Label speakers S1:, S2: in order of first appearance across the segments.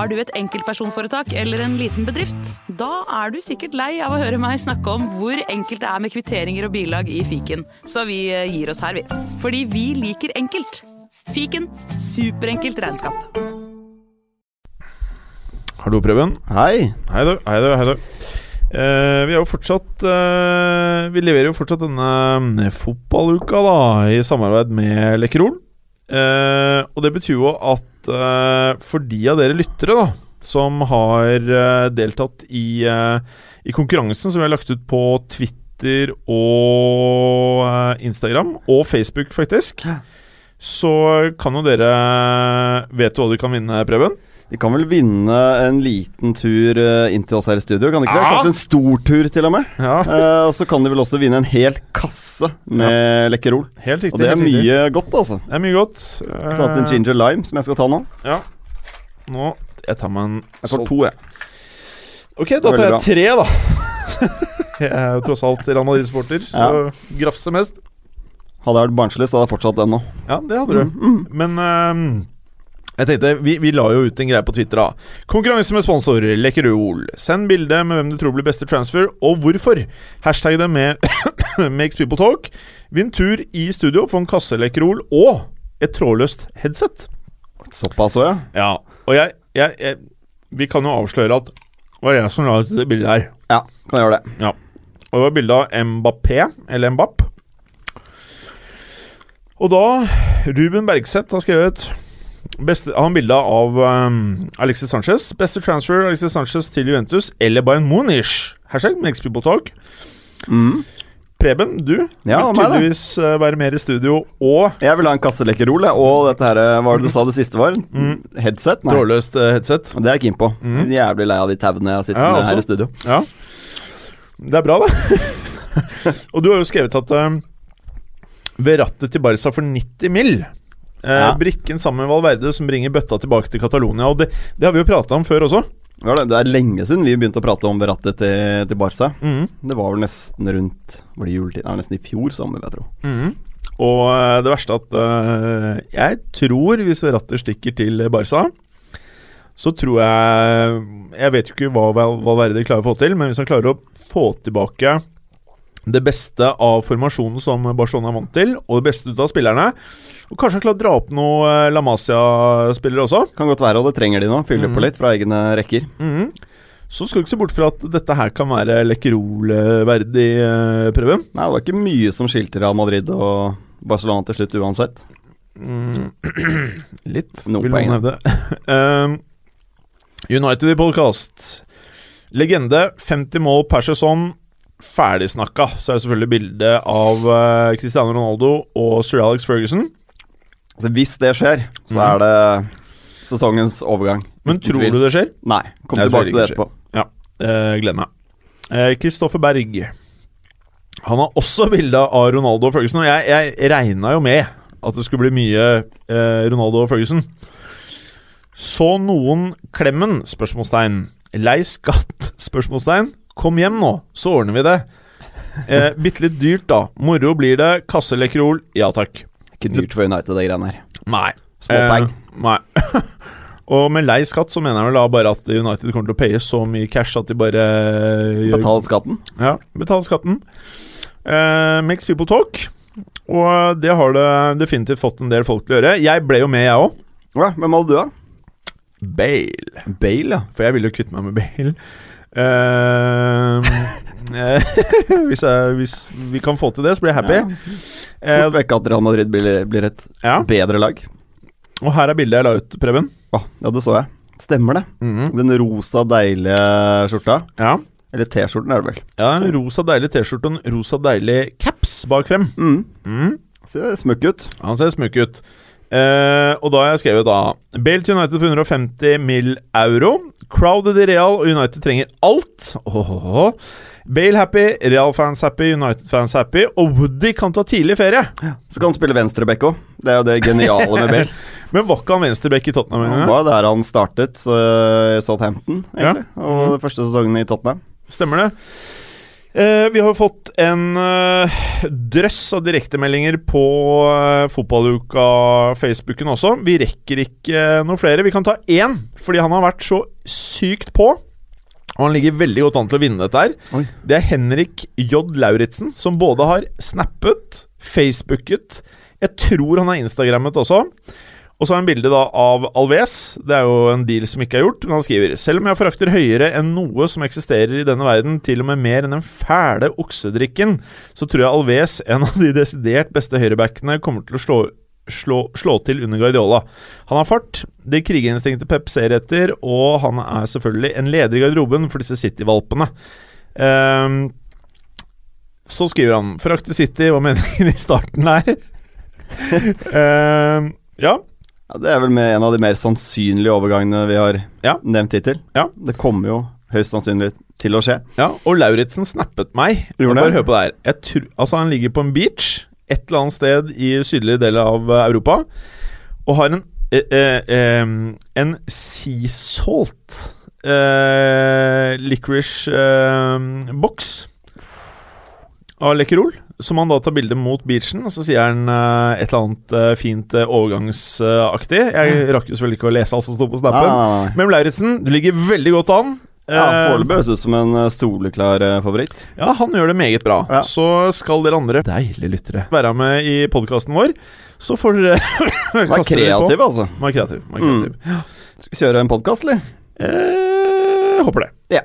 S1: Har du et enkeltpersonforetak eller en liten bedrift? Da er du sikkert lei av å høre meg snakke om hvor enkelt det er med kvitteringer og bilag i fiken, så vi eh, gir oss her, vi. Fordi vi liker enkelt. Fiken superenkelt regnskap.
S2: Hallo, Preben.
S3: Hei.
S2: Hei du, hei du, hei du. Eh, vi er jo fortsatt eh, Vi leverer jo fortsatt denne fotballuka da i samarbeid med Lekkerol. Eh, og det betyr jo at uh, for de av dere lyttere da som har uh, deltatt i, i konkurransen som vi har lagt ut på Twitter og Instagram, og Facebook faktisk, så kan jo dere Vet du hva du kan vinne, Preben?
S3: De kan vel vinne en liten tur eh, inn til oss her i studio, kan de ikke det?
S2: Ja.
S3: Kanskje en stor tur, til og med.
S2: Ja,
S3: Eh, og så kan de vel også vinne en hel kasse med Lekkerol.
S2: helt riktig.
S3: Og det er
S2: helt riktig.
S3: mye godt, altså.
S2: Det er mye godt.
S3: Tatt en
S2: Eh,
S3: ginger lime, som jeg skal ta nå.
S2: Ja. Nå Jeg tar meg en
S3: Jeg får to, jeg.
S2: Ok, da tar jeg tre, da. jeg er jo tross alt Real Madrid-sporter, så grafse mest.
S3: Hadde jeg vært barnslig, så hadde jeg fortsatt den nå.
S2: Ja, det hadde du.
S3: Mm, mm.
S2: Men ehm, jeg tenkte, vi, vi la jo ut en greie på Twitter. da Konkurranse med sponsor Lekkerol. Send bilde med hvem du tror blir beste transfer, og hvorfor. Hashtag det med Makes People Talk. Vinn tur i studio, få en kasse Lekkerol og et trådløst headset.
S3: Såpass òg, ja.
S2: Ja, og jeg, jeg, jeg Vi kan jo avsløre at det var jeg som la ut det bildet her.
S3: Ja, kan gjøre det. Ja.
S2: Og det var bilde av Mbappé, eller Mbapp. Og da Ruben Bergseth har skrevet beste, Han bilde av um, Alexis Sanchez. Beste transfer Alexis Sanchez til Juventus eller Bayern Munich. Hashtag makes people talk.
S3: Mm.
S2: Preben, du
S3: Ja,
S2: vil tydeligvis uh, være mer i studio og
S3: Jeg vil ha en kasse og dette her, eh, hva var det du sa det siste var?
S2: Mm.
S3: Headset? Nei.
S2: trådløst uh, headset.
S3: Det er jeg keen på.
S2: Mm.
S3: Jævlig lei av de tauene jeg sitter
S2: Ja,
S3: med her i studio.
S2: Ja. Det er bra, det. og du har jo skrevet at uh, ved rattet til Barca for 90 mill. Eh,
S3: Ja.
S2: Brikken sammen med Valverde som bringer bøtta tilbake til Catalonia. Og det, det har vi jo prata om før også.
S3: Det det. Er lenge siden vi begynte å prate om rattet til, til Barca.
S2: Mhm.
S3: Det var vel nesten rundt Var det juletid? Nei, nesten i fjor vil jeg tro.
S2: Mhm. Og eh, det verste at uh, Jeg tror hvis rattet stikker til Barca, så tror jeg Jeg vet jo ikke hva Valverde klarer å få til, men hvis han klarer å få tilbake det beste av formasjonen som Barcelona er vant til, og det beste ut av spillerne Og kanskje han klarer å dra opp noen eh, La Masia-spillere også.
S3: Kan godt være, og det trenger de nå. Fylle
S2: Mm.
S3: på litt fra egne rekker.
S2: Mhm. Så skal du ikke se bort fra at dette her kan være Lekkerol-verdig, eh, Preben.
S3: Nei, det var ikke mye som skilte Real Madrid og Barcelona til slutt uansett.
S2: Mm. Litt,
S3: no
S2: vil
S3: poeng,
S2: noen hevde. um, United i podkast. Legende. 50 mål per sesong. Ferdigsnakka. Så er det selvfølgelig bilde av uh, Cristiano Ronaldo og sir Alex Ferguson.
S3: Så hvis det skjer, så
S2: Mhm.
S3: er det sesongens overgang.
S2: Men tror du det skjer?
S3: Nei. Kom
S2: Jeg
S3: tilbake til det
S2: etterpå.
S3: etterpå.
S2: Eh, gleder meg. Eh, Kristoffer Berg. Han har også bilde av Ronaldo og Ferguson. Og jeg, jeg regna jo med at det skulle bli mye eh, Ronaldo og Ferguson. Så noen Klemmen? spørsmålstegn. Lei skatt? spørsmålstegn. Kom hjem nå, så ordner vi det. Eh, Bitte litt dyrt, da. Moro blir det. Kasselekkerol? Ja takk.
S3: Ikke dyrt for United, det greiene her.
S2: Nei.
S3: Småpeng.
S2: Eh, nei. og med lei skatt så mener jeg vel da bare at United kommer til å paye så mye cash at de bare eh, gjør
S3: Betal skatten.
S2: Ja, Betaler skatten. Eh, makes people talk. Og det har det definitivt fått en del folk til å gjøre. Jeg ble jo med, jeg òg.
S3: Ja, hvem hadde du, da?
S2: Bale.
S3: Bale, ja.
S2: For jeg ville jo kvitte meg med Bale. Eh, hvis, jeg, hvis vi kan få til det, så blir jeg happy.
S3: Ja.
S2: Eh,
S3: Fort vekk at Real Madrid blir, blir et
S2: ja.
S3: bedre lag.
S2: Og her er bildet jeg la ut, Preben.
S3: Ja, det så jeg. Stemmer det.
S2: Mhm.
S3: Den rosa, deilige skjorta.
S2: Ja.
S3: Eller T-skjorten, er det vel.
S2: ja, en rosa deilig T-skjorte og en rosa deilig caps bak frem.
S3: Mm.
S2: Mm.
S3: Ser smukk ut.
S2: Han ser smukk ut. Eh, og da har jeg skrevet da Bale til United for 150 mill. euro. Crowded i Real, og United trenger alt. Åhåhå. Bale happy, Real-fans happy, United-fans happy. Og Woody kan ta tidlig ferie.
S3: Så kan han spille venstreback òg. Det er jo det geniale med Bale.
S2: Men var ikke han venstreback i Tottenham Han
S3: var der han startet, så, i Southampton, egentlig. Og mm. første sesongen i Tottenham.
S2: Stemmer det? Eh, vi har fått en eh, drøss av direktemeldinger på eh, Fotballuka-Facebooken også. Vi rekker ikke eh, noe flere. Vi kan ta én, fordi han har vært så sykt på. Og han ligger veldig godt an til å vinne dette her.
S3: Oi.
S2: Det er Henrik J. Lauritzen, som både har snappet, facebooket Jeg tror han har instagrammet også. Og så har han bilde av Alves. Det er jo en deal som ikke er gjort. Men han skriver Selv om jeg forakter høyere enn noe som eksisterer i denne verden, til og med mer enn den fæle oksedrikken, så tror jeg Alves, en av de desidert beste høyrebackene, kommer til å slå, slå, slå til under Guardiola. Han har fart, det krigerinstinktet Pep ser etter, og han er selvfølgelig en leder i garderoben for disse City-valpene. Um, så skriver han Forakte City, hva meningen i starten er. um, ja.
S3: Ja, det er vel med en av de mer sannsynlige overgangene vi har
S2: Ja.
S3: nevnt hittil.
S2: Ja.
S3: Det kommer jo høyst sannsynlig til å skje.
S2: Ja, og Lauritzen snappet meg. Bare hør på det her. Jeg tr altså, han ligger på en beach et eller annet sted i sydlige deler av eh, Europa og har en eh, eh, En sea salt eh, licorice eh, av Lekkerol, som han da tar bilde mot beachen, og så sier han uh, et eller annet uh, fint uh, overgangsaktig. Jeg rakk jo selvfølgelig ikke å lese alt som sto på snappen.
S3: nei.
S2: Men Lauritzen, du ligger veldig godt an.
S3: Ja, Foreløpig høres ut som en soleklar favoritt.
S2: ja, han gjør det meget bra.
S3: Ja.
S2: Så skal dere andre deilige lyttere være med i podkasten vår. Så får dere
S3: Vær
S2: kaste dere på.
S3: kreativ, altså.
S2: Vær kreativ. Vær kreativ.
S3: Skal vi kjøre en podkast, eller?
S2: Eh, håper det.
S3: Ja.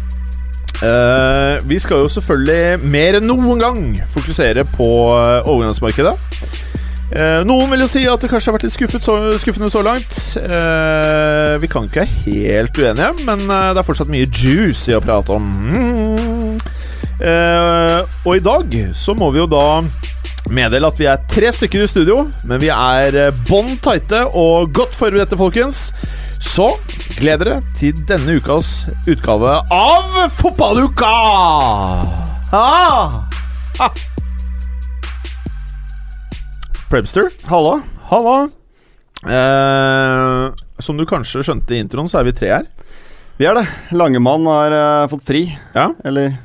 S2: Eh, vi skal jo selvfølgelig mer enn noen gang fokusere på eh, overgangsmarkedet. Uh, noen vil jo si at det kanskje har vært litt så, skuffende så langt. Uh, vi kan ikke være helt uenige, men det er fortsatt mye juice i å prate om. Mm. Og i dag så må vi jo da meddele at vi er tre stykker i studio, men vi er eh, bånn tighte og godt forberedte, folkens. Så gled dere til denne ukas utgave av Fotballuka! Ah! Ah! Prebster,
S3: Halla.
S2: halla. Eh, som du kanskje skjønte i introen, så er vi tre her.
S3: Vi er det. Langemann har uh, fått fri.
S2: Ja,
S3: Eller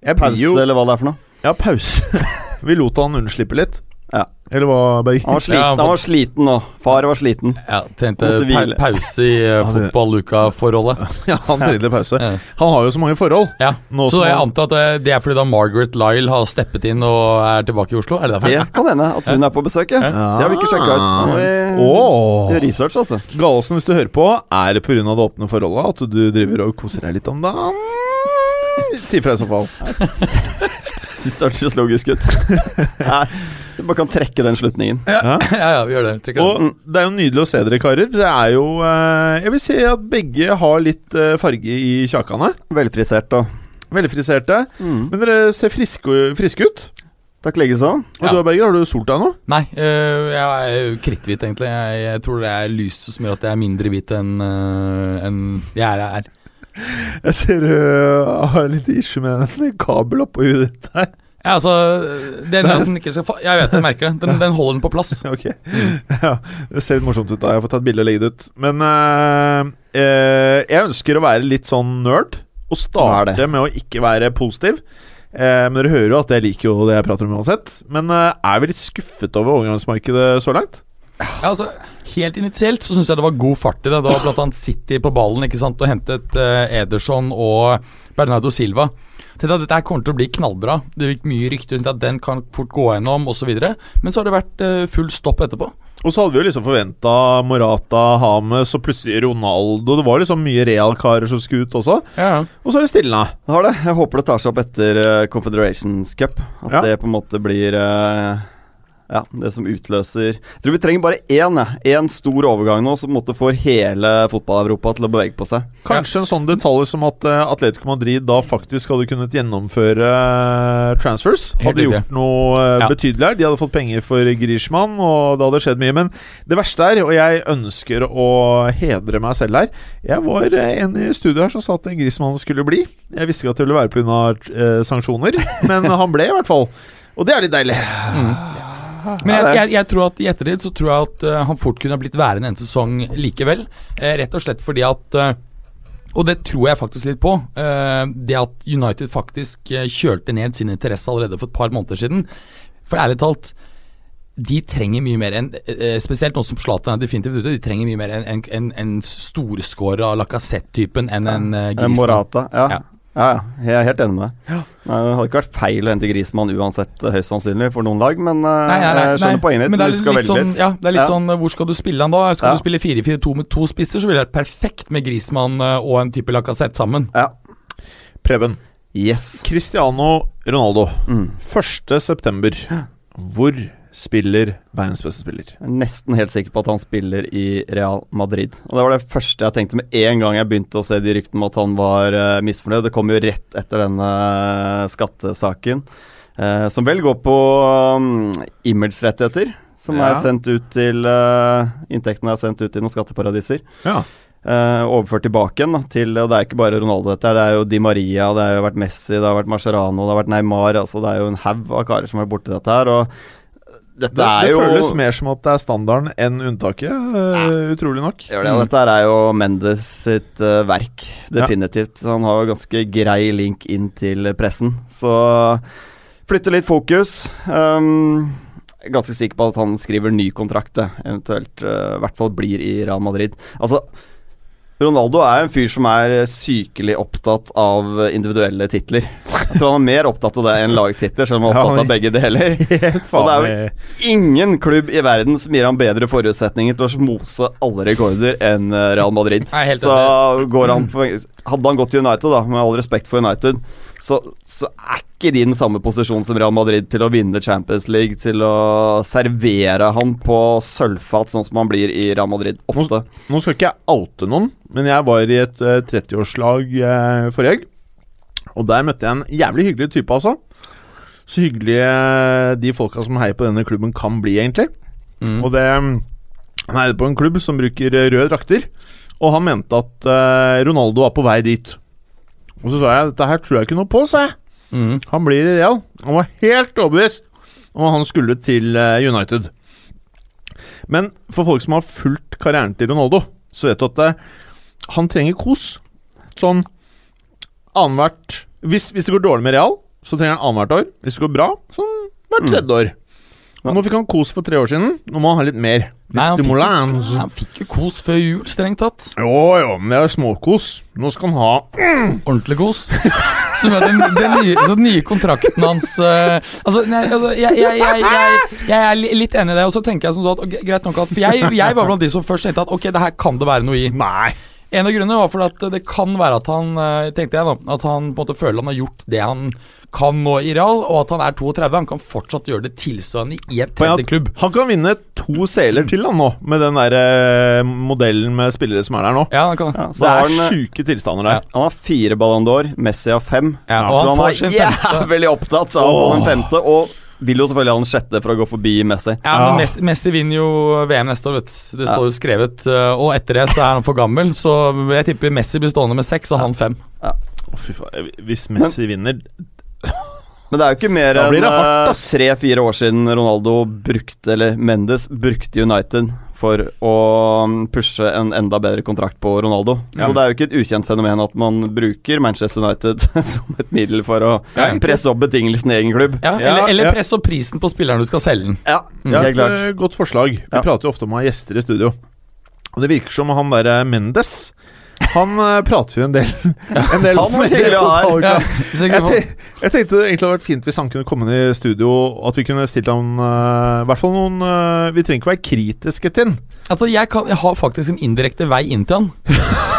S2: jeg
S3: pause,
S2: jo
S3: eller hva det er for noe.
S2: Ja, pause. vi lot han unnslippe litt.
S3: Ja.
S2: Eller hva, Berg?
S3: Han var sliten,
S4: Ja, han
S3: han var sliten nå. Far var sliten.
S4: Ja, trengte pa pause i uh,
S2: det-
S4: fotballuka-forholdet.
S2: Ja, han trengte pause.
S4: Ja.
S2: Han har jo så mange forhold.
S4: Ja.
S2: Nå
S4: Så jeg
S2: han-
S4: antar at det- er fordi da Margaret Lyle har steppet inn og er tilbake i Oslo? Er det derfor?
S3: Det kan hende at hun er på besøk, ja. Det har vi ikke sjekka ut. Nå vi gjøre research, altså.
S2: Gallosen, hvis du hører på, er det pga. det åpne forholdet at du driver og koser deg litt om dagen? Si fra i så fall.
S3: Syns det hørtes logisk ut. Nei, du bare kan trekke den slutningen.
S2: Ja.
S4: ja, ja, vi gjør det. Trekker den.
S2: Det er jo nydelig å se dere, karer. Det er jo eh, Jeg vil si at begge har litt eh, farge i kjakene.
S3: Velfrisert og
S2: Velfriserte.
S3: mm.
S2: Men dere ser friske, friske ut.
S3: Takk likeså.
S2: Og
S4: Ja.
S2: du, Berger, har du solt deg nå?
S4: Nei, øh, jeg er kritthvit, egentlig. Jeg, jeg tror det er lyset som gjør at jeg er mindre hvit enn øh, enn jeg er.
S2: Jeg ser du har litt issue med en kabel oppå huet ditt der.
S4: Ja, altså den, den ikke skal fa Jeg vet jeg merker det. Den, den holder den på plass.
S2: Ok. Ja, det ser litt morsomt ut. da Jeg får ta et bilde og legge det ut. Men eh, eh, jeg ønsker å være litt sånn nerd, og starte med å ikke være positiv. Eh, men dere hører jo at jeg liker jo det jeg prater om uansett. Men eh, er vi litt skuffet over overgangsmarkedet så langt?
S4: Ja, altså, Helt initielt så syns jeg det var god fart i det. Det var blant annet City på ballen ikke sant, og hentet uh, Ederson og Bernardo Silva. Tenkte at Dette her kommer til å bli knallbra. Det gikk mye rykter om at den kan fort gå gjennom osv. Men så har det vært uh, full stopp etterpå.
S2: Og så hadde vi jo liksom forventa Morata, Hames og plutselig Ronaldo. Det var liksom mye realkarer som skulle ut også.
S4: Ja,
S2: Og så er det stilna.
S3: Har det. Jeg håper det tar seg opp etter eh, Confederations Cup. At
S2: Ja.
S3: det på en måte blir eh, ja, det som utløser Jeg tror vi trenger bare én, ja Én stor overgang nå som måtte få hele fotball-Europa til å bevege på seg.
S2: Kanskje en sånn detalj som at eh, Atletico Madrid da faktisk hadde kunnet gjennomføre eh, transfers. Hadde gjort noe eh,
S4: Ja.
S2: betydelig her. De hadde fått penger for Griezmann, og det hadde skjedd mye. Men det verste er, og jeg ønsker å hedre meg selv her Jeg var eh, en i studio her som sa at Griezmann skulle bli. Jeg visste ikke at det ville være pga. Uh, sanksjoner, men han ble i hvert fall. Og det er litt deilig.
S4: Men jeg, jeg, jeg tror at i ettertid så tror jeg at uh, han fort kunne ha blitt værende en sesong likevel. Uh, rett og slett fordi at uh, Og det tror jeg faktisk litt på. eh, det at United faktisk kjølte ned sin interesse allerede for et par måneder siden. For ærlig talt de trenger mye mer enn Spesielt nå som Zlatan er definitivt ute. De trenger mye mer enn en, en, en storscorer av Lacassette-typen enn en en
S3: Morata. Ja.
S4: Ja.
S3: Ja. jeg er helt enig med deg. Ja. Det hadde ikke vært feil å hente Grismann uansett, eh, høyst sannsynlig, for noen lag, men eh,
S4: Nei, nei, nei,
S3: jeg skjønner poenget ditt.
S4: Det er
S3: Du skal velge
S4: sånn,
S3: litt.
S4: Ja, det er litt
S3: Ja.
S4: sånn Hvor skal du spille han da? Skal
S3: Ja.
S4: du spille 4-4-2 med to spisser, så ville det vært perfekt med Grismann og en type Lacassette sammen.
S3: Ja.
S2: Preben.
S3: Yes.
S2: Cristiano Ronaldo.
S3: Mm.
S2: 1.9. Hvor spiller verdens beste spiller?
S3: Jeg er nesten helt sikker på at han spiller i Real Madrid. Og Det var det første jeg tenkte med en gang jeg begynte å se de ryktene om at han var uh, misfornøyd. Det kom jo rett etter denne eh, skattesaken, uh, som vel går på um, image-rettigheter. Som
S2: Ja.
S3: er sendt ut til uh, Inntektene er sendt ut til noen skatteparadiser.
S2: Ja.
S3: Uh, overført tilbake igjen til Og det er ikke bare Ronaldo dette, det er jo Di Maria, det har jo vært Messi, det har vært Mascherano, det har vært Neymar. Altså det er jo en haug av karer som har vært borti dette her. Og dette
S2: Det,
S3: er
S2: det
S3: jo
S2: føles mer som at det er standarden enn unntaket, eh, utrolig nok.
S3: Det, ja, dette er jo Mendes sitt uh, verk, definitivt. Han har jo ganske grei link inn til pressen. Så flytte litt fokus. Um, ganske sikker på at han skriver ny kontrakt, eventuelt uh, i hvert fall blir i Real Madrid. Altså, Ronaldo er en fyr som er sykelig opptatt av individuelle titler. Jeg tror han er mer opptatt av det enn lagtitler, selv om han er opptatt av begge deler. Og det er
S2: jo
S3: Ingen klubb i verden som gir ham bedre forutsetninger til å mose alle rekorder enn eh, Real Madrid. Så går han for, Hadde han gått til United, da, med all respekt for United, så, så er ikke de i den samme posisjonen som Real Madrid til å vinne Champions League, til å servere han på sølvfat, sånn som han blir i Real Madrid ofte.
S2: Nå skal ikke jeg oute noen, men jeg var i et uh, 30-årslag uh, forrige helg. Og der møtte jeg en jævlig hyggelig type, altså. Så hyggelige de folka som heier på denne klubben, kan bli, egentlig.
S4: Mm.
S2: Og det Han heide på en klubb som bruker eh, røde drakter, og han mente at uh, Ronaldo var på vei dit. Og så sa jeg dette her tror jeg ikke noe på, sa jeg.
S4: Mm.
S2: Han blir i Real. Han var helt overbevist om at han skulle til eh, United. Men for folk som har fulgt karrieren til Ronaldo, så vet du at eh, han trenger kos. Sånn annethvert hvis, hvis det går dårlig med Real, så trenger han annethvert år. Hvis det går bra, sånn hvert
S3: Mm.
S2: tredje år. Og nå fikk han kos for tre år siden. Nå må han ha litt mer.
S4: Nei, han fikk,
S2: stimulans.
S4: jo- han fikk jo kos før jul, strengt tatt.
S2: Jo, jo, men det er småkos. Nå skal han ha
S4: Ordentlig kos. Som er den, den, nye, så den nye kontrakten hans uh, Altså, nei, altså jeg, jeg, jeg, jeg, er litt enig i det, og så tenker jeg som sånn at Greit nok at For jeg, jeg var blant de som først tenkte at ok, det her kan det være noe i.
S2: Nei.
S4: En av grunnene var fordi at det kan være at han eh, tenkte jeg da, at han på en måte føler han har gjort det han kan nå i Real, og at han er 32. Han kan fortsatt gjøre det tilsvarende i en tredje klubb.
S2: Han kan vinne to seler til han nå, med den der eh, modellen med spillere som er der nå.
S4: Ja, han kan
S3: Ja, så
S2: Det er
S3: han, eh,
S2: sjuke tilstander der.
S3: han har fire Ballon d'Or, Messi har fem.
S4: Ja, og han
S3: han er
S4: sin femte.
S3: jævlig opptatt av å få den femte, og vil jo selvfølgelig ha den sjette for å gå forbi Messi.
S4: Ja,
S2: Ja.
S4: men Messi, Messi vinner jo VM neste år, vet du. Det står jo skrevet. eh, Og etter det så er han for gammel, så jeg tipper Messi blir stående med seks, og han fem.
S2: Å, fy faen. Hvis Messi vinner
S3: Men det er jo ikke mer enn eh, tre-fire år siden Ronaldo brukte, eller Mendes brukte United for å mm, pushe en enda bedre kontrakt på Ronaldo.
S2: Ja.
S3: Så det er jo ikke et ukjent fenomen at man bruker Manchester United som et middel for å
S4: Ja,
S3: presse opp betingelsene i egen klubb.
S4: Ja, eller, eller
S2: ja.
S4: press opp prisen på spilleren du skal selge den.
S3: Ja,
S2: Ja,
S3: helt klart.
S2: et eh, godt forslag. Vi
S3: Ja.
S2: prater jo ofte om å ha gjester i studio. Og det virker som han derre Mendes Han eh, prater jo en del, en del
S3: Han var hyggelig å ha her.
S4: Ja,
S2: Jeg, tenkte det egentlig hadde vært fint hvis han kunne komme ned i studio, at vi kunne stilt han uh, I hvert fall noen uh, Vi trenger ikke være kritiske til han.
S4: altså, jeg, kan, jeg har faktisk en indirekte vei inn til han.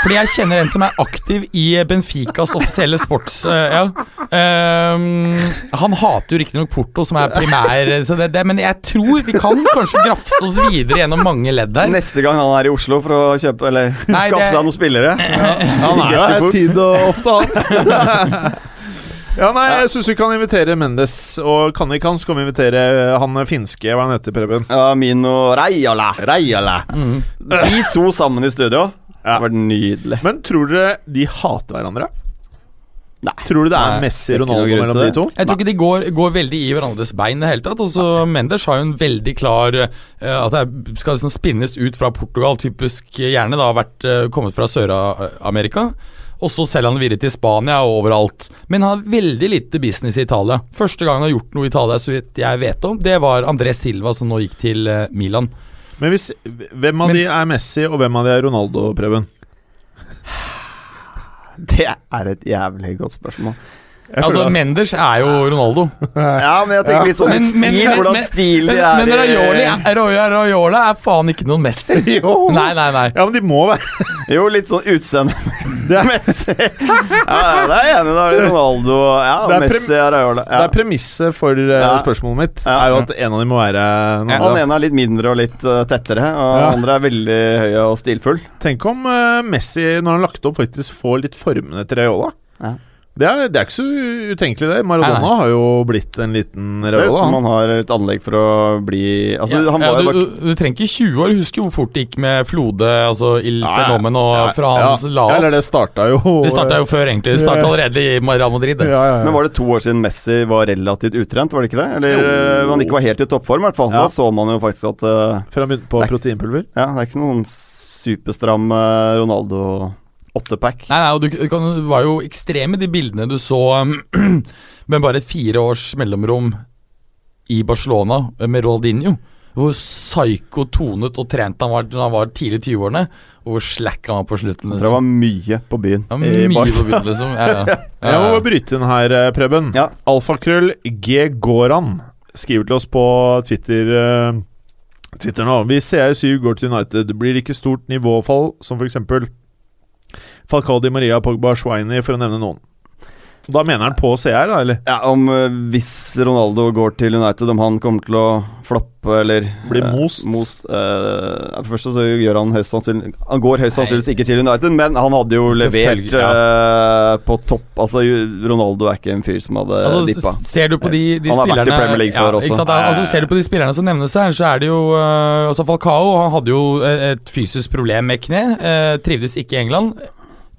S4: Fordi jeg kjenner en som er aktiv i Benficas offisielle sports... eh, ja. Um, han hater jo riktignok Porto, som er primær, så det, det, men jeg tror vi kan kanskje grafse oss videre gjennom mange ledd der.
S3: Neste gang han er i Oslo for å kjøpe Eller
S4: Nei,
S3: skaffe
S4: det-
S3: seg noen spillere.
S2: Han er
S3: Gestur fort.
S2: tid og ofte, han. ja, nei, jeg syns vi kan invitere Mendes, og kan ikke han, så kan vi invitere han finske, hva han heter, Preben.
S3: Ja, Mino Reiala. Reiala.
S4: Mm.
S3: De to sammen i studio.
S2: Ja.
S3: Det var nydelig.
S2: Men tror dere de hater hverandre?
S3: Nei.
S2: Tror du det er
S4: Nei,
S2: Messi
S3: ikke
S2: Ronaldo mellom de to?
S4: Jeg tror ikke de går, går veldig i hverandres bein i det hele tatt. Altså, Mendes har jo en veldig klar uh, At det skal liksom spinnes ut fra Portugal, typisk gjerne da vært uh, kommet fra Sør-Amerika. Og så selger han videre til Spania og overalt. Men han har veldig lite business i Italia. Første gang han har gjort noe i Italia, så vidt jeg vet om, det var André Silva som nå gikk til uh, Milan.
S2: Men hvis, hvem av de er Messi, og hvem av de er Ronaldo, Preben?
S3: Det er et jævlig godt spørsmål.
S4: Altså, Menders er jo Ronaldo.
S3: Ja, men jeg tenker litt sånn
S4: Men-
S3: stil,
S4: men- men-
S3: hvordan
S4: men-
S3: stil de
S4: Men,
S3: er
S4: men
S3: i-
S4: Raiola, er- er faen ikke noen Messi.
S2: Jo.
S4: Nei, nei, nei.
S2: Ja, men de må være
S3: Jo, litt sånn utseende.
S2: Det er,
S3: Messi. Ja, ja, det er jeg enig i. Da er det Ronaldo Ja,
S2: Det er
S3: Messi er Raiola.
S2: det er premisset for
S3: uh,
S2: spørsmålet mitt.
S3: Ja.
S2: Er jo at en av dem må være noen
S3: Han
S2: andre.
S3: ene er litt mindre og litt uh, tettere, og
S2: Ja.
S3: andre er veldig høy og stilfull.
S2: Tenk om uh, Messi, når han har lagt opp, faktisk får litt formene til Raiola.
S3: Ja.
S2: Det, er, det er ikke så utenkelig, det. Maradona
S4: Nei, nei.
S2: har jo blitt en liten
S3: Ser ut som
S2: han.
S3: har et anlegg for å bli Altså,
S4: Ja,
S3: han
S4: ja, du,
S3: bak...
S4: du, du trenger ikke 20 år. Husker hvor fort det gikk med Flode, altså Il. Fenomen, og
S2: Ja,
S4: fra hans
S2: Ja,
S4: opp.
S2: eller det starta jo
S4: Det starta jo før, egentlig. Det starta allerede i Real Madrid. det.
S2: ja, ja, ja.
S3: Men var det to år siden Messi var relativt utrent, var det ikke det? Eller
S2: Jo.
S3: uh, han ikke var helt i toppform, i hvert fall.
S2: Ja.
S3: Da så man jo faktisk at uh,
S2: Før han begynte på proteinpulver.
S3: Ja, det er ikke noen superstram uh, Ronaldo åttepack.
S4: Nei, nei, og du, du kan, det var jo ekstreme de bildene du så um, med bare fire års mellomrom i Barcelona med Ronaldinho. Hvor psyko tonet og trent han var da han var tidlig i 20-årene, og hvor slack han var på slutten.
S3: Liksom. det var mye på byen.
S4: Ja,
S3: i
S4: mye på byen, liksom. Ja, ja.
S2: Jeg må bryte inn her, eh, Preben.
S3: Ja.
S2: Alfakrøll G. Goran skriver til oss på Twitter eh, Twitter nå. Hvis CI7 går til United, blir det ikke stort nivåfall, som f.eks. Falcao Di Maria, Pogba, Schweini, for å nevne noen. Da mener han på CR, da, eller?
S3: Ja, om uh, hvis Ronaldo går til United, om han kommer til å floppe eller
S2: Bli
S3: eh,
S2: most?
S3: most eh, ja, for det første så gjør han høyst sannsynlig Han går høyst sannsynligvis ikke til United, men han hadde jo levert
S4: ja.
S3: eh, på topp. Altså, Ronaldo er ikke en fyr som hadde
S4: Altså,
S3: dippa.
S4: ser du på de, de
S3: Han har vært i Premier League før også.
S4: Sant? Altså, ser du på de spillerne som nevnes her, så er det jo øh, altså Falcao han hadde jo eh, et fysisk problem med kne. eh, trivdes ikke i England.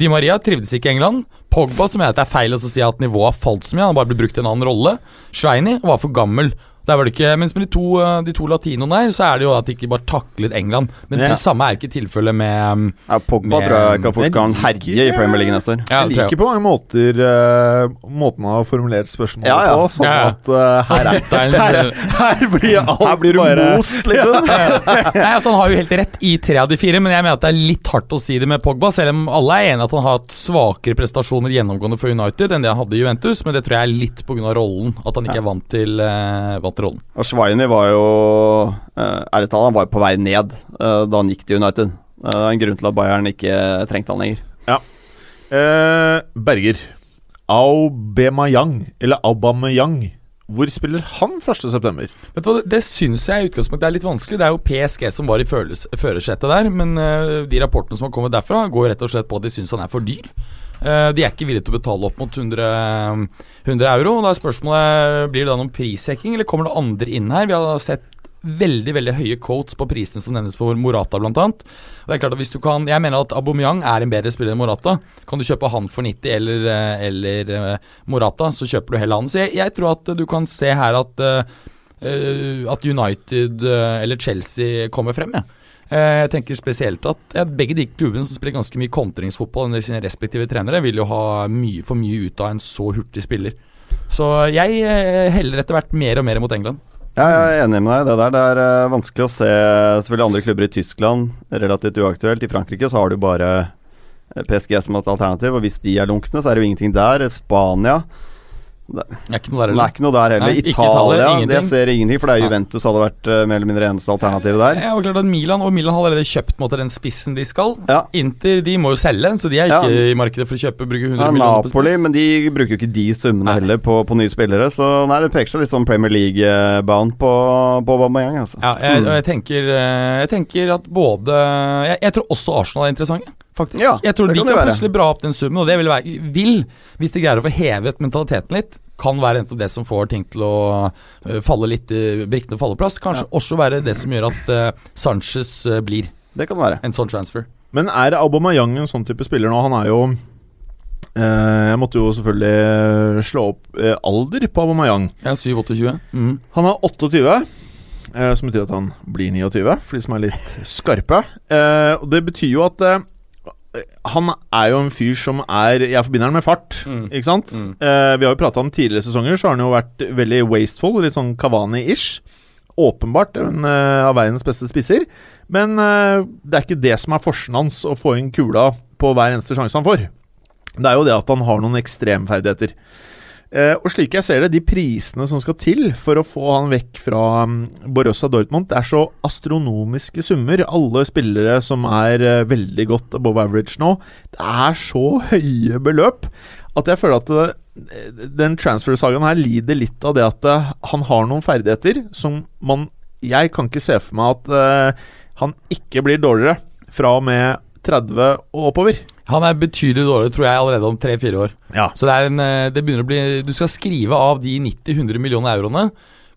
S4: Di Maria trivdes ikke i England. Pogba, som mener at er feil å si at nivået har falt så mye, han har bare blitt brukt i en annen rolle. Sveini var for gammel. Der er vel ikke, mens med de to, de to latinoene her, så er det jo at de ikke bare taklet England. Men
S2: Ja.
S4: det samme er ikke tilfellet med um,
S3: Ja, Pogba
S4: med-
S3: tror jeg kan fort kan herje i Premier League neste år.
S4: ja,
S2: jeg liker på mange måter uh, måten han har formulert spørsmålet
S3: Ja, ja.
S2: på, sånn
S4: Ja, ja.
S2: at uh, her, er,
S4: Det er
S2: her, her blir alt
S3: Her blir du
S2: bare
S3: most, liksom.
S4: Nei, altså Han har jo helt rett i tre av de fire, men jeg mener at det er litt hardt å si det med Pogba. Selv om alle er enige at han har hatt svakere prestasjoner gjennomgående for United enn det han hadde i Juventus, men det tror jeg er litt pga. rollen. At han ikke er vant til, uh, vant til rollen.
S3: Og Schweini var jo uh, Ærlig talt, han var på vei ned eh, da han gikk til United. Eh, Det er en grunn til at Bayern ikke trengte han lenger.
S2: Eh, Berger. Aubameyang, eller Aubameyang. Hvor spiller han 1.9.?
S4: Vet du hva, Det, det syns jeg i utgangspunktet er litt vanskelig. Det er jo PSG som var i førersetet der, men eh, de rapportene som har kommet derfra, går rett og slett på at de syns han er for dyr. Eh, de er ikke villige til å betale opp mot 100, 100 euro. og Da er spørsmålet blir det da noen prissekking, eller kommer det andre inn her? Vi har sett veldig veldig høye quotes på prisene som nevnes for Morata, blant annet. Og det er klart at hvis du kan Jeg mener at Aubameyang er en bedre spiller enn Morata. Kan du kjøpe han for 90 eller, eh, eller eh, Morata, så kjøper du heller han. Så jeg, jeg tror at du kan se her at eh, eh, at United eh, eller Chelsea kommer frem. Ja. Eh, Jeg tenker spesielt at begge de klubbene som spiller ganske mye kontringsfotball under sine respektive trenere, vil jo ha mye for mye ut av en så hurtig spiller. Så jeg eh, heller etter hvert mer og mer mot England.
S3: Ja, jeg er enig med deg. Det der det er eh, vanskelig å se selvfølgelig andre klubber i Tyskland. Relativt uaktuelt. I Frankrike så har du bare PSG som et alternativ, og hvis de er lunkne, så er det jo ingenting der. Spania Det,
S4: er ikke noe der
S3: er
S4: heller.
S3: noe der heller.
S4: Nei,
S3: Italia,
S4: Italia,
S3: det ser ingenting, for det er. Juventus hadde vært uh, mer eller mindre eneste alternativet der.
S4: Ja, og klart at Milan Og Milan har allerede kjøpt måte, den spissen de skal.
S3: Ja.
S4: Inter de må jo selge, så de er
S3: Ja.
S4: ikke i markedet for å kjøpe bruke 100
S3: Ja,
S4: millioner på
S3: Napoli,
S4: spiss.
S3: men de bruker jo ikke de summene heller på, på nye spillere. Så nei, det peker seg litt sånn Premier League-bound på, på Aubameyang, altså.
S4: Ja, jeg,
S3: Mm.
S4: jeg tenker eh, Jeg tenker at både Jeg, jeg tror også Arsenal er interessante, faktisk.
S3: Ja,
S4: jeg tror
S3: det
S4: de
S3: kan
S4: kan, plutselig bra opp den summen, og det vil, være, vil, hvis de greier å få hevet mentaliteten litt, kan være nettopp det som får ting til å eh, falle litt uh, Brikkene falle plass. Kanskje også være det som gjør at uh, Sanchez blir
S3: Det kan være.
S4: en sånn transfer.
S2: Men er Aubameyang en sånn type spiller nå? Han er jo eh, Jeg måtte jo selvfølgelig slå opp alder på Aubameyang.
S4: Ja, 7-28. Mm.
S2: Han er 28, eh, som betyr at han blir 29, for de som er litt skarpe. Eh, og det betyr jo at han er jo en fyr som er Jeg forbinder han med fart,
S4: Mm.
S2: ikke sant?
S4: Mm.
S2: Eh, vi har jo prata om tidligere sesonger, så har han jo vært veldig wasteful, litt sånn Kavani-ish. Åpenbart en eh, av verdens beste spisser, men eh, det er ikke det som er forsen hans, å få inn kula på hver eneste sjanse han får. Det er jo det at han har noen ekstremferdigheter. Eh, og slik jeg ser det, de prisene som skal til for å få han vekk fra um, Borussia Dortmund, det er så astronomiske summer. Alle spillere som er eh, veldig godt above average nå, det er så høye beløp at jeg føler at det, den transfer-sagaen her lider litt av det at eh, han har noen ferdigheter som man Jeg kan ikke se for meg at eh, han ikke blir dårligere fra og med 30 og oppover.
S4: Han er betydelig dårligere, tror jeg, allerede om tre-fire år.
S2: Ja.
S4: Så det, er en, eh, det begynner å bli Du skal skrive av de 90-100 millioner euroene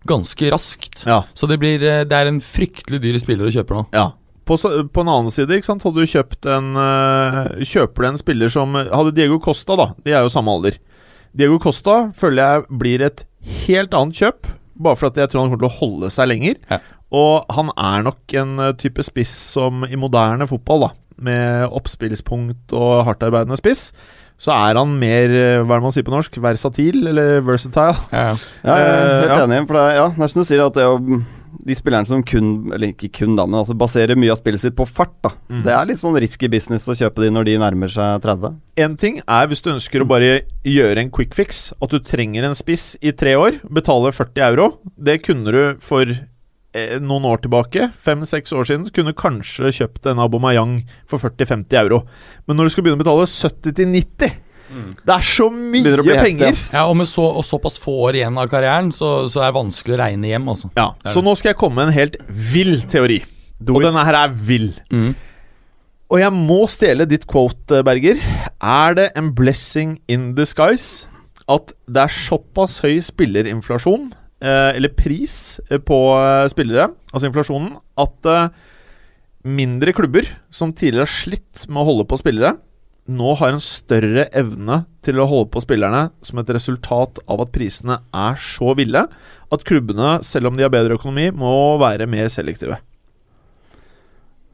S4: ganske raskt.
S2: Ja.
S4: Så det, blir, eh, det er en fryktelig dyr spiller å kjøpe nå.
S2: Ja. På, på en annen side, ikke sant, hadde du kjøpt en øh, Kjøper du en spiller som Hadde Diego Costa, da. De er jo samme alder. Diego Costa føler jeg blir et helt annet kjøp, bare for at jeg tror han kommer til å holde seg lenger.
S4: Ja.
S2: Og han er nok en type spiss som i moderne fotball, da, med oppspillspunkt og hardtarbeidende spiss, så er han mer øh, Hva er det man sier på norsk? Versatil, eller versatile?
S4: Ja, ja.
S3: Ja, jeg er helt
S2: Eh,
S3: enig. For det, er- ja, det er som du sier, at det å de spillerne som kun, eller ikke kun da, men altså baserer mye av spillet sitt på fart, da.
S2: Mm.
S3: Det er litt sånn risky business å kjøpe de når de nærmer seg 30.
S2: En ting er hvis du ønsker å bare gjøre en quick fix, at du trenger en spiss i tre år, betale 40 euro. Det kunne du for eh, noen år tilbake, fem-seks år siden, kunne du kanskje kjøpt en Aubameyang for 40-50 euro. Men når du skal begynne å betale 70-90 Det er så mye penger!
S4: ja og med så, og såpass få år igjen av karrieren, så, så er det vanskelig å regne hjem, altså.
S2: Ja, Så
S4: det.
S2: nå skal jeg komme med en helt vill teori.
S3: Do
S2: og
S3: it.
S2: denne her er vill.
S4: Mm.
S2: Og jeg må stjele ditt quote, Berger. Er det en blessing in disguise at det er såpass høy spillerinflasjon, eh, eller pris, eh, på eh, spillere, altså inflasjonen, at eh, mindre klubber som tidligere har slitt med å holde på spillere, nå har en større evne til å holde på spillerne som et resultat av at prisene er så ville at klubbene, selv om de har bedre økonomi, må være mer selektive.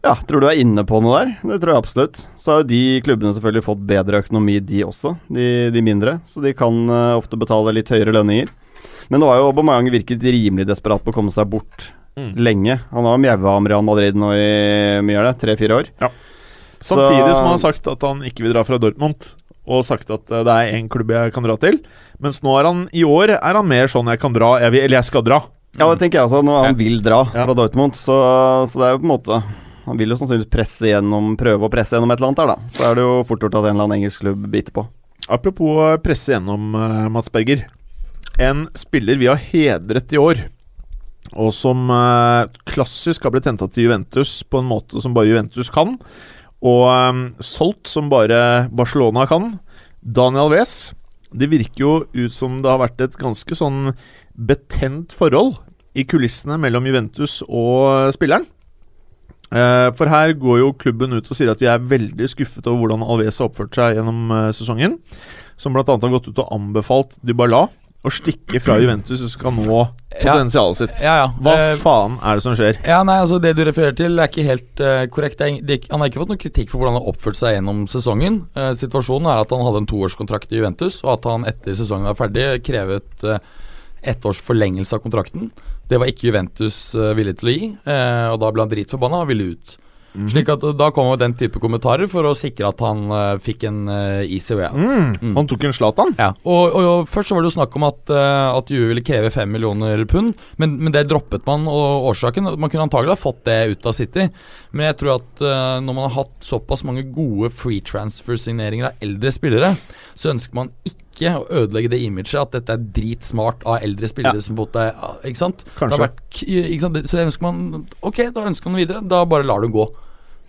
S3: Ja, tror du er inne på noe der? Det tror jeg absolutt. Så har jo de klubbene selvfølgelig fått bedre økonomi, de også. De, de mindre. Så de kan eh, ofte betale litt høyere lønninger. Men nå har jo Aubameyang virket rimelig desperat på å komme seg bort
S2: Mm.
S3: lenge. Han har mjaua om Real Madrid nå i mye er det, tre-fire år.
S2: Samtidig
S3: Så-
S2: som han har sagt at han ikke vil dra fra Dortmund, og sagt at eh, det er én klubb jeg kan dra til. Mens nå er han i år er han mer sånn jeg kan dra, jeg vil, eller jeg skal dra.
S3: Ja, det tenker jeg også. Når han vil dra
S2: Ja.
S3: fra Dortmund, så, så det er jo på en måte Han vil jo sannsynligvis presse gjennom prøve å presse gjennom et eller annet der, da. Så er det jo fort gjort at en eller annen engelsk klubb biter på.
S2: Apropos eh, presse gjennom, eh, Mats Berger. En spiller vi har hedret i år, og som eh, klassisk har blitt henta til Juventus på en måte som bare Juventus kan, og eh, solgt som bare Barcelona kan. Daniel Wes. Det virker jo ut som det har vært et ganske sånn betent forhold i kulissene mellom Juventus og spilleren. Eh, For her går jo klubben ut og sier at vi er veldig skuffet over hvordan Alves har oppført seg gjennom sesongen. Som bl.a. har gått ut og anbefalt Dybala å stikke fra Juventus og skal nå potensialet sitt.
S4: Ja, ja.
S2: Hva
S4: uh,
S2: faen er det som skjer?
S4: Ja, nei, altså Det du refererer til, er ikke helt uh, korrekt. Er, det, han har ikke fått noe kritikk for hvordan han har oppført seg gjennom sesongen. Uh, situasjonen er at han hadde en toårskontrakt i Juventus, og at han etter sesongen var ferdig, krevet uh, ett års forlengelse av kontrakten. Det var ikke Juventus villig til å gi, og da ble han dritforbanna og ville ut. Slik at uh, Da kom jo den type kommentarer for å sikre at han uh, fikk en uh, easy way out.
S2: Mm.
S4: Mm.
S2: Han tok en Zlatan.
S4: Ja, og, og, og Først så var det jo snakk om at, uh, at Juve ville kreve fem millioner pund, men, men det droppet man. og årsaken Man kunne antagelig ha fått det ut av City, men jeg tror at uh, når man har hatt såpass mange gode free transfer-signeringer av eldre spillere, så ønsker man ikke å ødelegge det imaget at dette er dritsmart av eldre spillere
S2: Ja.
S4: som på Ikke sant?
S2: Kanskje.
S4: har vært, ikke sant? Så ønsker man Ok, da ønsker man videre. Da bare lar du gå.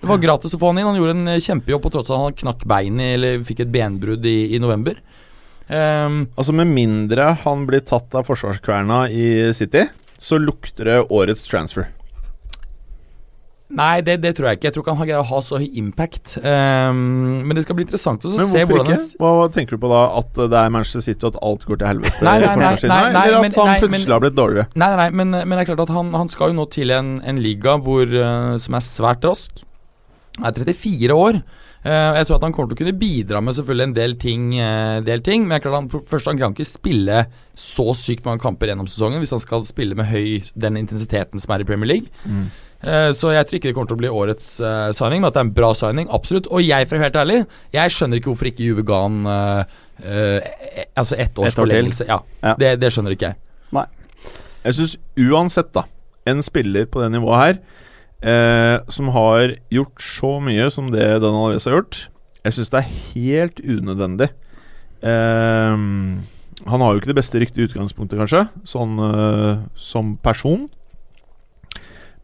S4: Det var gratis å få han inn. Han gjorde en kjempejobb på tross av at han knakk beinet eller fikk et benbrudd i, i november. Um,
S2: Altså Med mindre han blir tatt av forsvarskverna i City, så lukter det årets transfer.
S4: Nei, det, det tror jeg ikke. Jeg tror ikke han har greid å ha så høy impact. Um, men det skal bli interessant å se hvordan
S2: ikke? Hva tenker du på da? At det er Manchester City og at alt går til helvete?
S4: Nei, nei, nei, nei, nei,
S2: Eller at
S4: men-
S2: han plutselig har blitt dårligere?
S4: Nei, nei, men, men det er klart at han, han skal jo nå til en, en liga hvor, uh, som er svært rask. Han er 34 år. Uh, jeg tror at han kommer til å kunne bidra med selvfølgelig en del ting, uh, del ting men er klart han, først, han kan ikke spille så sykt mange kamper gjennom sesongen hvis han skal spille med høy den intensiteten som er i Premier League.
S2: Mm.
S4: Eh, Så jeg tror ikke det kommer til å bli årets uh, signing, men at det er en bra signing, absolutt. Og jeg, for å være helt ærlig, jeg skjønner ikke hvorfor ikke Juve ga han uh, uh, altså ett års
S3: Et år
S4: forlengelse. Ja,
S3: Ja.
S4: Det, det skjønner ikke jeg.
S2: Jeg syns uansett, da, en spiller på det nivået her, som har gjort så mye som det Daniel Alves har gjort, jeg syns det er helt unødvendig. Han har jo ikke det beste i utgangspunktet, kanskje, sånn som person.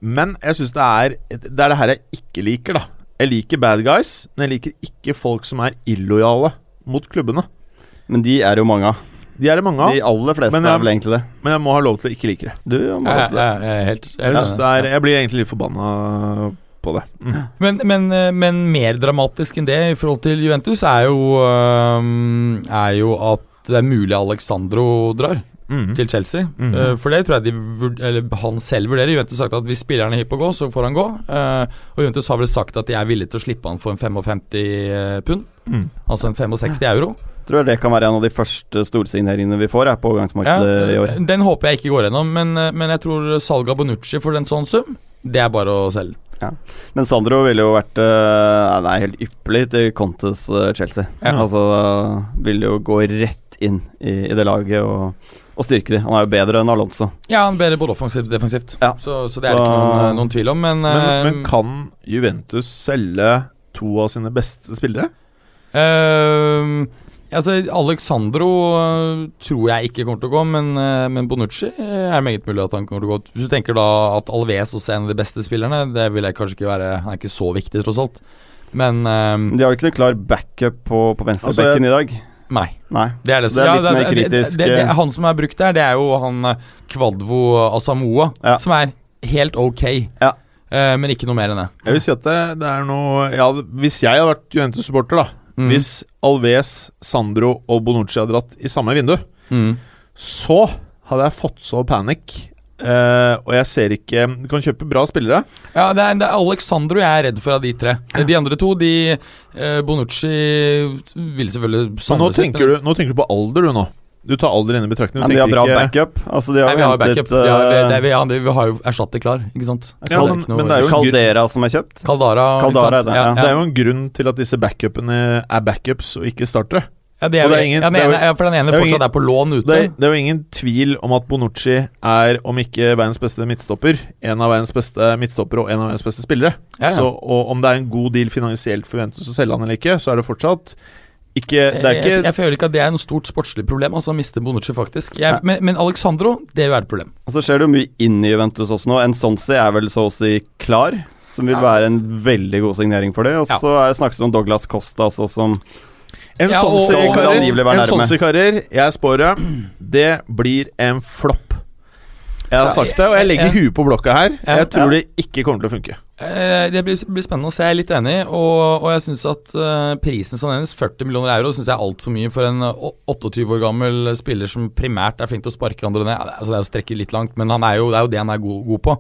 S2: Men jeg syns det er Det er det her jeg ikke liker, da. Jeg liker bad guys, men jeg liker ikke folk som er illojale mot klubbene.
S3: Men de er jo mange av.
S2: De er det mange av,
S3: De aller fleste
S2: jeg,
S3: er vel egentlig det.
S2: men jeg må ha lov til å ikke like det.
S3: Du må
S4: Jeg,
S3: lov til det.
S4: jeg, jeg helt, jeg
S2: Jeg,
S4: helt
S2: synes det er, jeg blir egentlig litt forbanna på det. Mm.
S4: Men, men, men mer dramatisk enn det i forhold til Juventus er jo, er jo at det er mulig Alexandro drar
S2: Mm.
S4: til Chelsea.
S2: Mm.
S4: Uh, for det tror jeg de, vurd- eller han selv vurderer. Juventus har sagt at hvis spilleren er hypp på å gå, så får han gå. Uh, og Juventus har vel sagt at de er villige til å slippe han for en 55 pund.
S2: Mm.
S4: Altså en 65 euro.
S3: Tror jeg det kan være en av de første storsigneringene vi får på
S4: Ja,
S3: i år.
S4: den håper jeg ikke går gjennom, men, eh, men jeg tror salget av Bonucci for en sånn sum, det er bare å selge.
S3: Men Sandro ville jo vært uh, er helt ypperlig til Contes uh, Chelsea.
S4: Ja.
S3: Altså uh, Vil jo gå rett inn i, i det laget og, og styrke de. Han er jo bedre enn Alonso.
S4: Ja, han er bedre både offensivt og defensivt.
S3: Ja.
S4: Så, så det er det ikke noen, noen tvil om, men,
S2: Men,
S4: eh,
S2: men kan Juventus selge to av sine beste spillere?
S4: Uh, altså, Alexandro tror jeg ikke kommer til å gå, men, men Bonucci er meget mulig at han kommer til å gå. Hvis du tenker da at Alves også er en av de beste spillerne, det vil jeg kanskje ikke være Han er ikke så viktig, tross alt. Men um,
S3: De har jo ikke noen klar backup på, på venstrebekken
S2: Altså,
S3: i dag.
S4: Nei.
S3: Nei.
S4: Det er det,
S3: det er litt
S4: ja,
S3: mer
S4: det- det-
S3: kritisk,
S4: Det, det,
S3: eh.
S4: han som er brukt der, det er jo han øh, Kvadvo Asamoa,
S3: Ja.
S4: som er helt ok.
S3: Ja.
S4: Uh, men ikke noe mer enn det.
S2: Jeg vil si at det, det er noe ja, Hvis jeg hadde vært Juventus-supporter, da
S4: Mm.
S2: Hvis Alves, Sandro og Bonucci hadde dratt i samme vindu,
S4: Mm.
S2: så hadde jeg fått så panikk. Eh, og jeg ser ikke Du kan kjøpe bra spillere.
S4: Ja, det er, det er Alexandro jeg er redd for av de tre. De andre to, de uh, Bonucci vil selvfølgelig
S2: Men nå tenker, du, nå tenker du på alder, du nå. Du tar alder inn i betraktning.
S3: Men de har bra
S2: ikke-
S3: backup. Altså, de har
S4: Nei, vi har
S3: hentet
S4: backup. Uh, har,
S3: eh,
S4: det er, vi, ja, det, vi har jo erstatter klar, ikke sant?
S2: Ja,
S4: det
S2: men-
S4: ikke noe-
S2: men det er jo-
S3: Caldera som er kjøpt.
S4: Kaldara,
S3: Caldara er det,
S4: ja,
S3: ja.
S2: Det er jo en grunn til at disse backupene er backups og ikke startere.
S4: Ja, det er, jo-
S2: det er ingen-
S4: ja, den
S2: det er jo-
S4: ene, ja, for den ene
S2: det er jo
S4: fortsatt er på lån ute.
S2: Det er, det er jo ingen tvil om at Bonucci er, om ikke verdens beste midtstopper, en av verdens beste midtstoppere og en av verdens beste spillere.
S4: Ja, ja.
S2: Så, og om det er en god deal finansielt for Juventus å selge han eller ikke, så er det fortsatt ikke Det er
S4: jeg,
S2: ikke
S4: jeg føler ikke at det er noe stort sportslig problem. Altså Miste Bonucci, faktisk. Jeg, men, men Alexandro, det vil være et problem.
S3: Og så skjer det jo mye inn i Juventus også nå. En Sonsi er vel så å si klar, som vil
S4: Ja.
S3: være en veldig god signering for det. Og
S4: Ja.
S3: så er det snakkes om Douglas Costa også, som
S2: En
S4: Ja,
S2: seriekarrier, jeg spår det, det blir en flopp. Jeg har sagt det, og jeg legger huet på blokka her. Jeg tror det ikke kommer til å funke.
S4: Eh, Det blir, blir spennende å se. Jeg er litt enig. Og, og jeg syns at eh, prisen som hennes, 40 millioner euro, synes jeg er altfor mye for en eh, 28 år gammel spiller som primært er flink til å sparke andre ned. Altså, det er å strekke litt langt, men han er jo, det er jo det han er god, god på.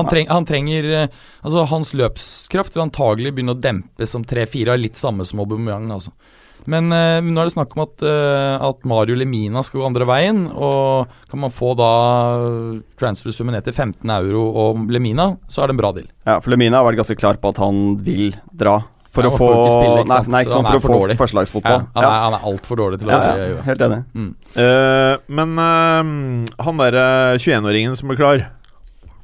S4: Han, treng, han trenger eh, Altså, hans løpskraft vil antagelig begynne å dempes som 3-4, litt samme som Aubameyang, altså. Men eh, nå er det snakk om at, eh, at Mario Lemina skal gå andre veien. Og kan man få da transfersummen ned til 15 euro og Lemina, så er det en bra deal.
S3: Ja, for Lemina har vært ganske klar på at han vil dra. For
S4: Ja,
S3: å få
S4: spille, ikke
S3: Nei, nei, sant, for å
S4: for
S3: få
S4: dårlig. Ja,
S3: førstelagsfotball.
S4: han, er, han er altfor dårlig til å
S3: Ja,
S4: gjøre
S3: ja, helt enig.
S4: Mm.
S2: Uh, men uh, han derre 21-åringen som ble klar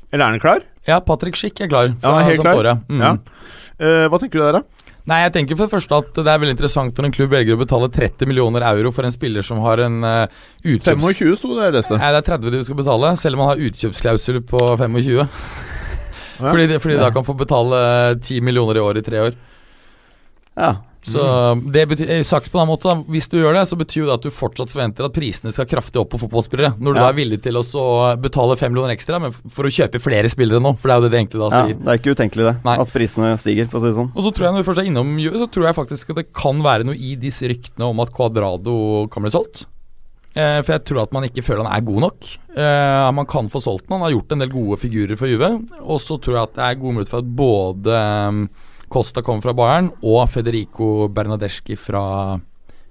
S2: Eller er han klar?
S4: Ja, Patrick Schick er klar
S2: Ja,
S4: fra
S2: han er helt klar.
S4: Mm.
S2: Ja. Eh, hva tenker du der, da?
S4: Nei, jeg tenker for det første at det er veldig interessant når en klubb velger å betale 30 millioner euro for en spiller som har en uh, utkjøps...
S2: 25 sto det, jeg leste.
S4: Nei, det er 30 du skal betale, selv om han har utkjøpsklausul på 25. Fordi, de- fordi ja. da kan få betale 10 millioner i år i tre år.
S3: Ja.
S4: Så det betyr, eh, sagt på den måten, Hvis du gjør det, så betyr det at du fortsatt forventer at prisene skal kraftig opp på fotballspillere. Når du
S3: Ja.
S4: da er villig til å betale fem millioner ekstra men for å kjøpe flere spillere nå. For det er jo det det egentlig da
S3: ja,
S4: sier.
S3: det er ikke utenkelig, det.
S4: Nei.
S3: At prisene stiger, for å si det sånn.
S4: Og så tror jeg når vi først er innom Juve, så tror jeg faktisk at det kan være noe i disse ryktene om at Cuadrado kan bli solgt. Eh, for jeg tror at man ikke føler han er god nok. Eh, man kan få solgt han. Han har gjort en del gode figurer for Juve. Og så tror jeg at det er gode muligheter for at både um, Costa kommer fra Bayern, og Federico Bernadeschi fra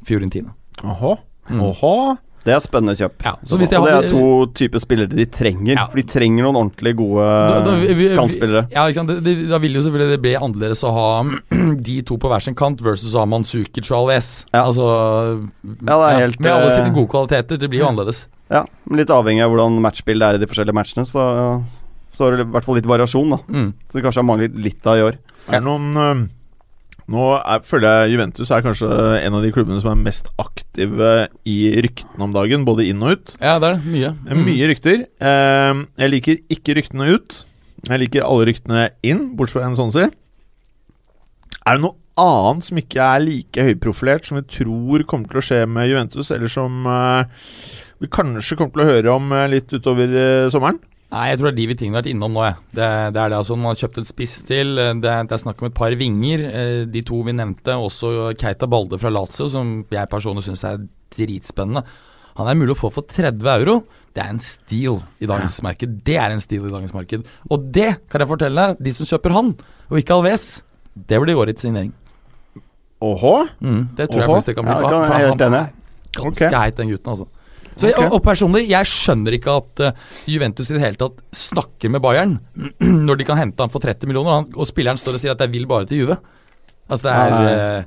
S4: Fiorentina.
S2: Aha.
S4: Mm.
S2: Aha.
S3: Det er spennende kjøp.
S4: Ja, så hvis de
S3: og det er to typer spillere de trenger.
S4: Ja.
S3: For de trenger noen ordentlig gode
S4: Da- da- vi-
S3: kantspillere.
S4: Ja, ikke sant? Det, det, da vil jo selvfølgelig det bli annerledes å ha de to på hver sin kant versus å ha Manzukic og Alves.
S3: Ja.
S4: Altså
S3: Ja, det er helt,
S4: Med alle
S3: eh,
S4: sine gode kvaliteter. Det blir jo annerledes.
S3: Ja, men Litt avhengig av hvordan matchbildet er i de forskjellige matchene, så, så er det i hvert fall litt variasjon. da
S4: Mm.
S3: Så det kanskje har manglet litt av i år.
S2: Er det noen eh, Nå er, føler jeg Juventus er kanskje en av de klubbene som er mest aktive i ryktene om dagen, både inn og ut.
S4: Ja, det er det. Mye.
S2: Er Mye rykter. Eh, jeg liker ikke ryktene ut. Jeg liker alle ryktene inn, bortsett fra en sånn si. Er det noe annet som ikke er like høyprofilert, som vi tror kommer til å skje med Juventus, eller som eh, vi kanskje kommer til å høre om litt utover sommeren?
S4: Nei, jeg tror det er de vi tingene har vært innom nå, jeg. Det, det er det, altså. Man har kjøpt en spiss til. Det, det er snakk om et par vinger. Eh, De to vi nevnte, også Keita Balde fra Lazio, som jeg personlig syns er dritspennende. Han er mulig å få for 30 euro. Det er en steal i dagens marked. Det er en steal i dagens marked. Og det kan jeg fortelle deg, de som kjøper han, og ikke Alves, det blir årets signering.
S2: Åhå?
S4: Mm, det tror jeg
S2: Åhå.
S4: faktisk det kan bli.
S3: Ja, det kan
S4: han-
S3: jeg
S4: han,
S3: han
S4: er ganske
S2: okay.
S4: heit, den gutten, altså. Så jeg,
S2: Ok.
S4: og, og personlig, jeg skjønner ikke at uh, Juventus i det hele tatt snakker med Bayern når de kan hente han for 30 millioner, og, han, og spilleren står og sier at 'jeg vil bare til Juve'. Altså, det er eh,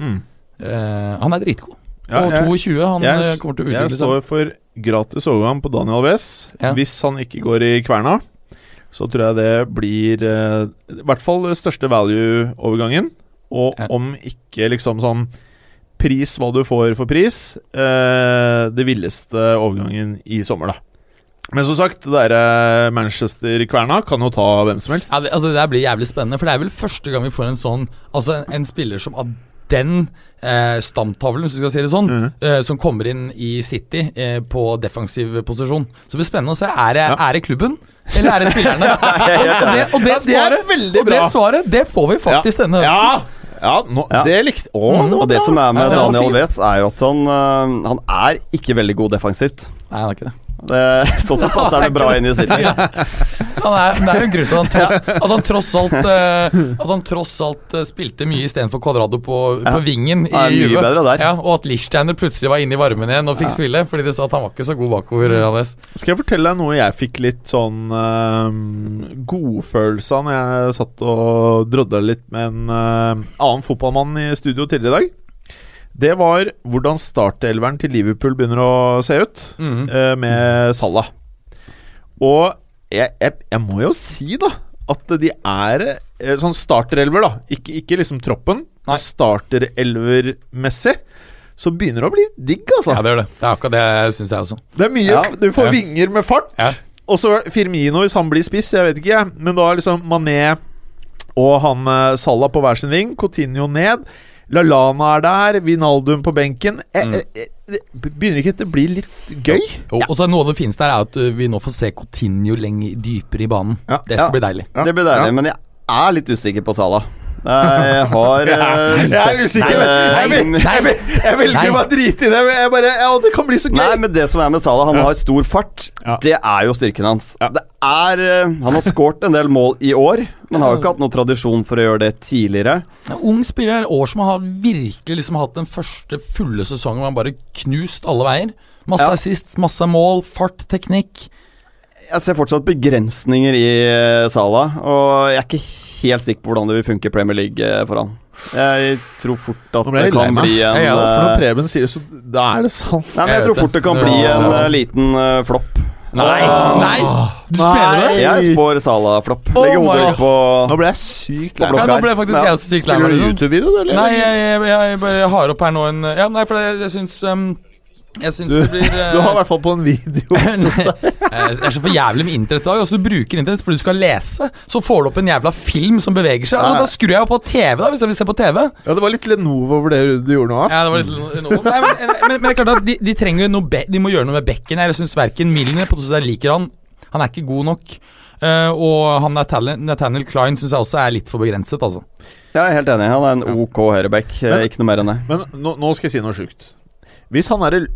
S2: Mm.
S4: uh, Han er dritgod.
S2: Ja,
S4: og
S2: jeg-
S4: 22, han
S2: jeg,
S4: kommer til å
S2: jeg
S4: utvikle seg.
S2: står for gratis overgang på Daniel Alves.
S4: Ja.
S2: Hvis han ikke går i kverna, så tror jeg det blir uh, i hvert fall største value-overgangen. Og
S4: Ja.
S2: om ikke liksom sånn Pris hva du får for pris. eh, det villeste overgangen i sommer, da. Men som sagt, det Manchester-kverna kan jo ta hvem som helst.
S4: Ja, det, altså, det der blir jævlig spennende, for det er vel første gang vi får en sånn Altså en, en spiller som av den eh, stamtavlen, hvis vi skal si det sånn,
S2: Mhm.
S4: eh, som kommer inn i City eh, på defensiv posisjon. Så det blir spennende å se. Er det,
S2: Ja.
S4: er det klubben, eller er det spillerne? og det, og det, det. Og det svaret, det får vi faktisk denne høsten.
S2: Ja, nå,
S3: Ja.
S2: det likte Å,
S4: Mhm.
S2: det var
S3: Og det
S2: bra.
S3: som er med
S4: Ja,
S3: Daniel
S4: fint.
S3: Er jo at han, øh, han er ikke veldig god defensivt.
S4: Nei, han er ikke det.
S3: Det, sånn sett passer det bra inn i City.
S4: Ja, er, det er jo en grunn til at han tross, at han tross alt eh, At han tross alt eh, spilte mye istedenfor Kvadrado på,
S3: Ja.
S4: på vingen i
S3: er mye
S4: Juve.
S3: bedre der.
S4: Ja, og at Lichsteiner plutselig var inne i varmen igjen og fikk spille, fordi de sa at han var ikke så god bakover. Anders
S2: Skal jeg fortelle deg noe jeg fikk litt sånn uh, godfølelse av når jeg satt og drodla litt med en uh, annen fotballmann i studio tidligere i dag? Det var hvordan startelveren til Liverpool begynner å se ut,
S4: mm.
S2: uh, med Salah. Og jeg, jeg, jeg må jo si, da, at de er eh, sånn starterelver, da. Ikke, ikke liksom troppen,
S4: Nei.
S2: men starterelvermessig. Så begynner det å bli digg, altså.
S4: Ja, det gjør det. Det er akkurat det syns jeg også.
S2: Det er mye
S3: Ja.
S2: Du får
S4: Ja.
S2: vinger med fart.
S4: Ja.
S2: Og så Firmino, hvis han blir spiss, jeg vet ikke, jeg. Men da liksom Mané og han eh, Salah på hver sin ving. Coutinho ned. LaLana er der. Vinaldum på benken. Eh,
S4: Mm.
S2: eh, eh, det begynner ikke dette å bli litt gøy?
S4: Og, og så Noe av det fineste her er at vi nå får se Coutinho lenger dypere i banen.
S2: Ja.
S4: Det skal
S3: Ja.
S4: bli deilig.
S2: Ja.
S3: Det blir deilig,
S2: Ja.
S3: men jeg er litt usikker på Salah. Jeg har eh,
S2: Jeg er usikker.
S3: eh,
S2: Jeg, velger
S4: Nei.
S2: bare drite i det. Jeg bare, ja, det kan bli så gøy.
S3: Nei, men det som er med Salah, han har stor fart.
S2: Ja.
S3: Det er jo styrken hans.
S2: Ja.
S3: Det er eh, Han har skåret en del mål i år, men har jo ikke hatt noen tradisjon for å gjøre det tidligere.
S4: En ung spiller år som har virkelig liksom hatt den første fulle sesongen hvor han bare knust alle veier. Masse
S3: Ja.
S4: assist, masse mål, fart, teknikk.
S3: Jeg ser fortsatt begrensninger i eh, Salah, og jeg er ikke helt sikker på hvordan det vil funke i Premier League eh, for han. Jeg tror fort at det kan bli en
S2: Ja, for når
S3: eh,
S2: Preben sier det, så da er det sant.
S3: Nei, men
S4: Jeg
S3: jeg tror fort det kan bli en
S4: Ja.
S3: eh, liten uh, flopp.
S4: Nei, nei! Du spiller det?
S3: Jeg spår Salah-flopp.
S4: Oh
S3: Legger
S4: my
S3: hodet på
S2: Nå ble jeg sykt lei meg.
S4: Ja, nå ble faktisk
S3: Ja.
S4: jeg også sykt lei
S2: Spiller du
S4: Liksom.
S2: YouTube-video, eller?
S4: Nei, jeg, jeg, jeg bare har opp her nå en Ja, nei, for jeg, jeg syns um, Jeg syns
S2: Du-
S4: det blir uh...
S2: Du har i hvert fall på en video.
S4: Eh, Det er så for jævlig med internett i dag. Altså, du bruker internett fordi du skal lese. Så får du opp en jævla film som beveger seg. Altså, da skrur jeg på TV, da, hvis jeg vil se på TV.
S2: Ja, det var litt Lenovo over det du gjorde nå, ass.
S4: Ja, det var litt no, no. Nei, men, men, men det er klart at de, de trenger jo noe be De må gjøre noe med bekken. Jeg syns verken Milner på jeg liker han. Han er ikke god nok. Uh, og han Nathaniel, Nathaniel Klein syns jeg også er litt for begrenset, altså.
S3: Jeg er helt enig. Han er en OK høyreback. eh, Ikke noe mer enn det.
S2: Men nå, nå skal jeg si noe sjukt. Hvis han derre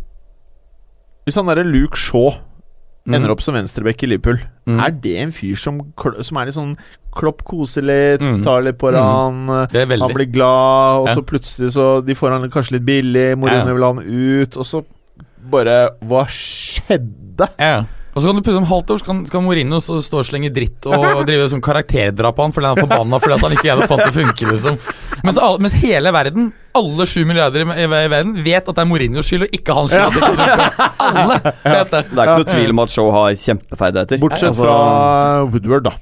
S2: Hvis han derre Luke Shaw ender opp som venstreback i Liverpool,
S4: Mm.
S2: er det en fyr som, som er litt sånn Klopp koser litt,
S4: Mm.
S2: tar litt på
S4: Mm.
S2: han,
S4: er
S2: han blir glad, og
S4: Ja.
S2: så plutselig så De får han kanskje litt billig, Mourinho
S4: Ja.
S2: vil ha han ut, og så bare Hva skjedde?
S4: Ja, ja. Og så kan du pusse om halvt år så kan, Mourinho stå og slenge dritt og drive sånn karakterdrap på han fordi han er forbanna fordi at han ikke hadde fant det funke, liksom. Mens, mens hele verden, alle sju milliarder i, i, i verden, vet at det er Mourinhos skyld og ikke hans skyld. at det ikke. Alle vet det.
S3: Det er ikke noe tvil om at Shaw har kjempeferdigheter.
S2: Bortsett
S3: Altså,
S2: fra Woodward, da.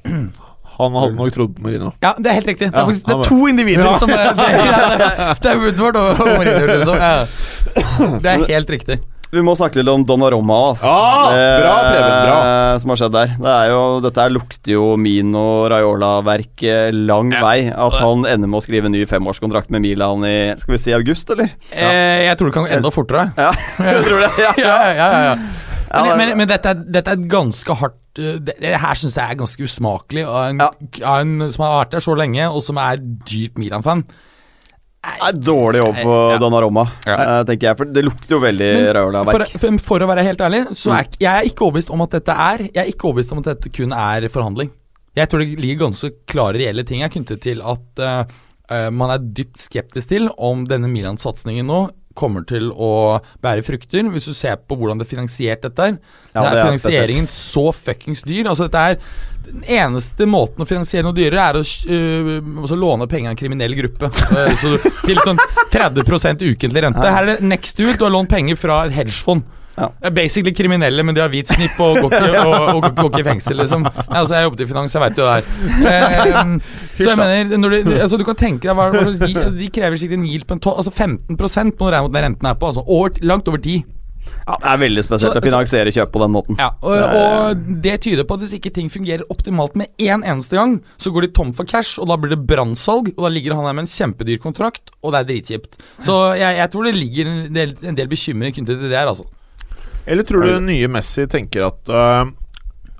S2: Han hadde nok trodd på Mourinho.
S4: Ja, det er helt riktig. Det er faktisk det er to individer
S2: Ja.
S4: som er, det, er, det er Woodward og Marino, liksom. Det er helt riktig.
S3: Vi må snakke litt om Donnarumma. Altså.
S2: Ah,
S3: Det,
S2: bra, Preben, bra.
S3: Som har skjedd der. Det er jo, dette lukter jo Mino Raiola-verk lang lang vei. At han ender med å skrive ny femårskontrakt med Milan i Skal vi si august, eller?
S4: Eh, jeg tror det kan gå enda fortere.
S3: Ja, jeg tror det. Ja.
S4: Ja, ja, ja, ja.
S3: Ja,
S4: Men, men, men dette, er, dette er ganske hardt det, det her syns jeg er ganske usmakelig av en,
S3: Ja.
S4: en som har vært der så lenge, og som er dypt Milan-fan.
S3: Er dårlig jobb på
S4: Ja.
S3: Donnarumma,
S4: Ja.
S3: eh, tenker jeg. For det lukter jo veldig
S4: Men For, for, for å være helt ærlig, så
S3: Mm.
S4: er jeg er ikke overbevist om at dette er Jeg er ikke overbevist om at dette kun er forhandling. Jeg tror det ligger ganske klare reelle ting her knyttet til at uh, man er dypt skeptisk til om denne Milan-satsingen nå kommer til å bære frukter. Hvis du ser på hvordan det er finansiert dette her.
S3: Ja,
S4: det er
S3: det er
S4: finansieringen så fuckings dyr. Altså dette er Den eneste måten å finansiere noe dyrere er å altså låne penger av en kriminell gruppe. Uh, så til sånn 30 ukentlig rente. Her er det next ut. Du har lånt penger fra et hedgefond.
S3: Ja.
S4: Basically kriminelle, men de har hvit snipp og går ikke, og, og, og går ikke i fengsel, liksom. Altså, jeg jobbet i finans, jeg veit jo det her. Um, så jeg mener, du, altså, du kan tenke deg hva, hva de, De krever sikkert en yield på en to, altså 15 på du regne mot den renten er på. Altså over, langt over 10
S3: Ja, det er veldig spesielt
S4: Så-
S3: å finansiere kjøp på den måten.
S4: ja, og, og det tyder på at hvis ikke ting fungerer optimalt med én eneste gang, så går de tom for cash, og da blir det brannsalg, og da ligger han her med en kjempedyr kontrakt, og det er dritkjipt. Så jeg, jeg tror det ligger en del, en del bekymring knyttet til det her, altså.
S2: Eller tror du nye Messi tenker at uh,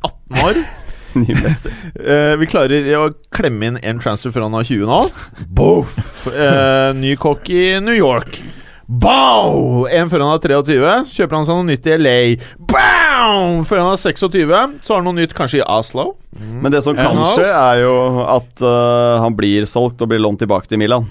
S2: 18 år
S3: uh,
S2: Eh, vi klarer å klemme inn en transfer før han har 20 nå. Boof! Uh, ny kokk i New York. Bow! En før han er 23. Kjøper han seg noe nytt i LA. Bow! Før han er 26. Så har han noe nytt kanskje i Oslo.
S3: Men det som kan skje, er jo at uh, han blir solgt og blir lånt tilbake til Milan.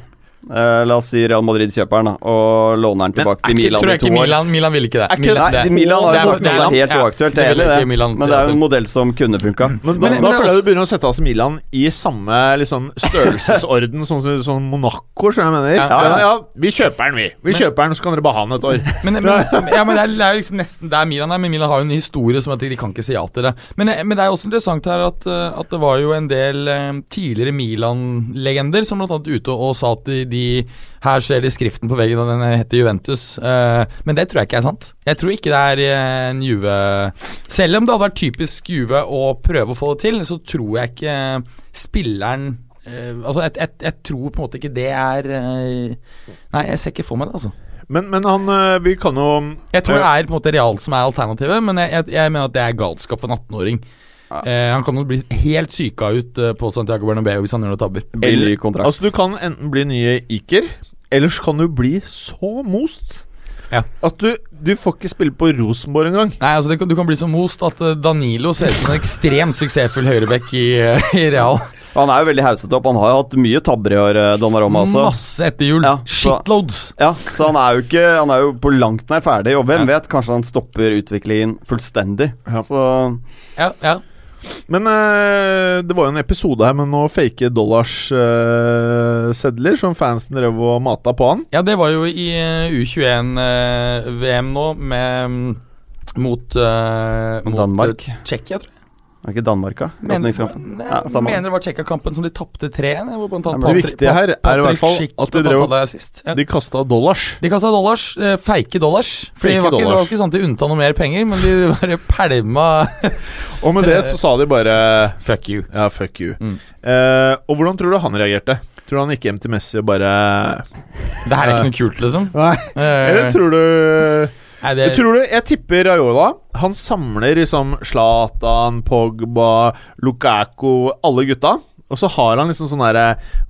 S3: Eh, la oss si Real Madrid kjøper den og låner den tilbake til Milan
S4: tror jeg
S3: to
S4: ikke
S3: år.
S4: Milan, Milan vil ikke det.
S2: Ikke-
S4: Milan,
S3: Nei,
S4: det-
S3: Milan har jo sagt at det er helt
S4: ja,
S3: uaktuelt,
S4: det
S3: det.
S4: Milan
S3: Men det er jo en modell som kunne funka.
S2: Men da,
S4: Men-
S2: da føler jeg
S4: altså-
S2: du begynner å sette oss Milan i samme liksom, størrelsesorden som sånn, sånn Monaco, skjønner jeg mener.
S4: Ja,
S2: Ja,
S3: ja.
S2: ja, vi kjøper den, vi. Vi
S4: Men-
S2: kjøper den, så kan dere bare ha den et år.
S4: Men, men, ja, men det, er, det er liksom nesten der Milan er, men Milan har jo en historie som at de, kan ikke si ja til det. Men, eh, men det er også interessant her at, eh, at det var jo en del tidligere Milan-legender som blant annet ute og sa at de, de Her ser de skriften på veggen, og den heter Juventus. Uh, men det tror jeg ikke er sant. Jeg tror ikke det er eh, en Juve Selv om det hadde vært typisk Juve å prøve å få det til, så tror jeg ikke spilleren uh, altså, jeg, jeg, jeg tror på en måte ikke det er uh, Nei, jeg ser ikke for meg det, altså.
S2: Men, men han Vi kan jo
S4: Jeg tror det er på en måte Real som er alternativet, men jeg, jeg mener at det er galskap for en 18-åring. Eh, han kan jo bli helt syka ut eh, på Santiago Bernabeu hvis han gjør noen tabber.
S3: Eller blir ny kontrakt.
S2: Altså, du kan enten bli nye Iker, ellers kan du bli så most
S4: Ja.
S2: at du, du får ikke spille på Rosenborg engang.
S4: Nei, altså det, kan- Du kan bli så most at eh, Danilo ser ut som en ekstremt suksessfull høyrebekk i, eh, i Real.
S3: Han er jo veldig hauset opp. Han har jo hatt mye tabber i år, Donnaroma. Donnarumma også.
S4: Masse etterhjul.
S3: Ja,
S4: Shitloads.
S3: Ja, så han er jo ikke Han er jo på langt nær ferdig, og hvem vet, kanskje han stopper utviklingen fullstendig.
S2: Ja.
S3: Så
S4: Ja, ja.
S2: Men eh, det var jo en episode her med noen fake dollars-sedler som fansen drev og mata på han.
S4: ja, det var jo i eh, U21-VM nå med mm, mot, eh, mot
S3: Danmark.
S4: eh, Tsjekkia, tror jeg.
S3: Er ikke Danmark, da? Åpningskampen. Ja,
S4: mener det var Tsjekkia-kampen som de tapte 3-1. hvor blant annet
S3: Ja, men
S2: det viktige her er i hvert fall at de drev-.
S4: Ja.
S2: De kasta dollars.
S4: De kasta dollars, eh, feike dollars. For
S2: Fake
S4: det, var ikke, det var ikke sånn at de unnta noe mer penger, men de bare pælma
S2: Og med det så sa de bare
S4: Fuck you.
S2: Ja, fuck you.
S4: Mm.
S2: Eh, og hvordan tror du han reagerte? Tror du han gikk hjem til Messi og bare
S4: Det her er ikke noe kult, liksom. Eh,
S2: Eller tror du
S4: nei, det,
S2: tror du Jeg tipper Raiola. Han samler liksom Zlatan, Pogba, Lukaku, alle gutta. Og så har han liksom sånn derre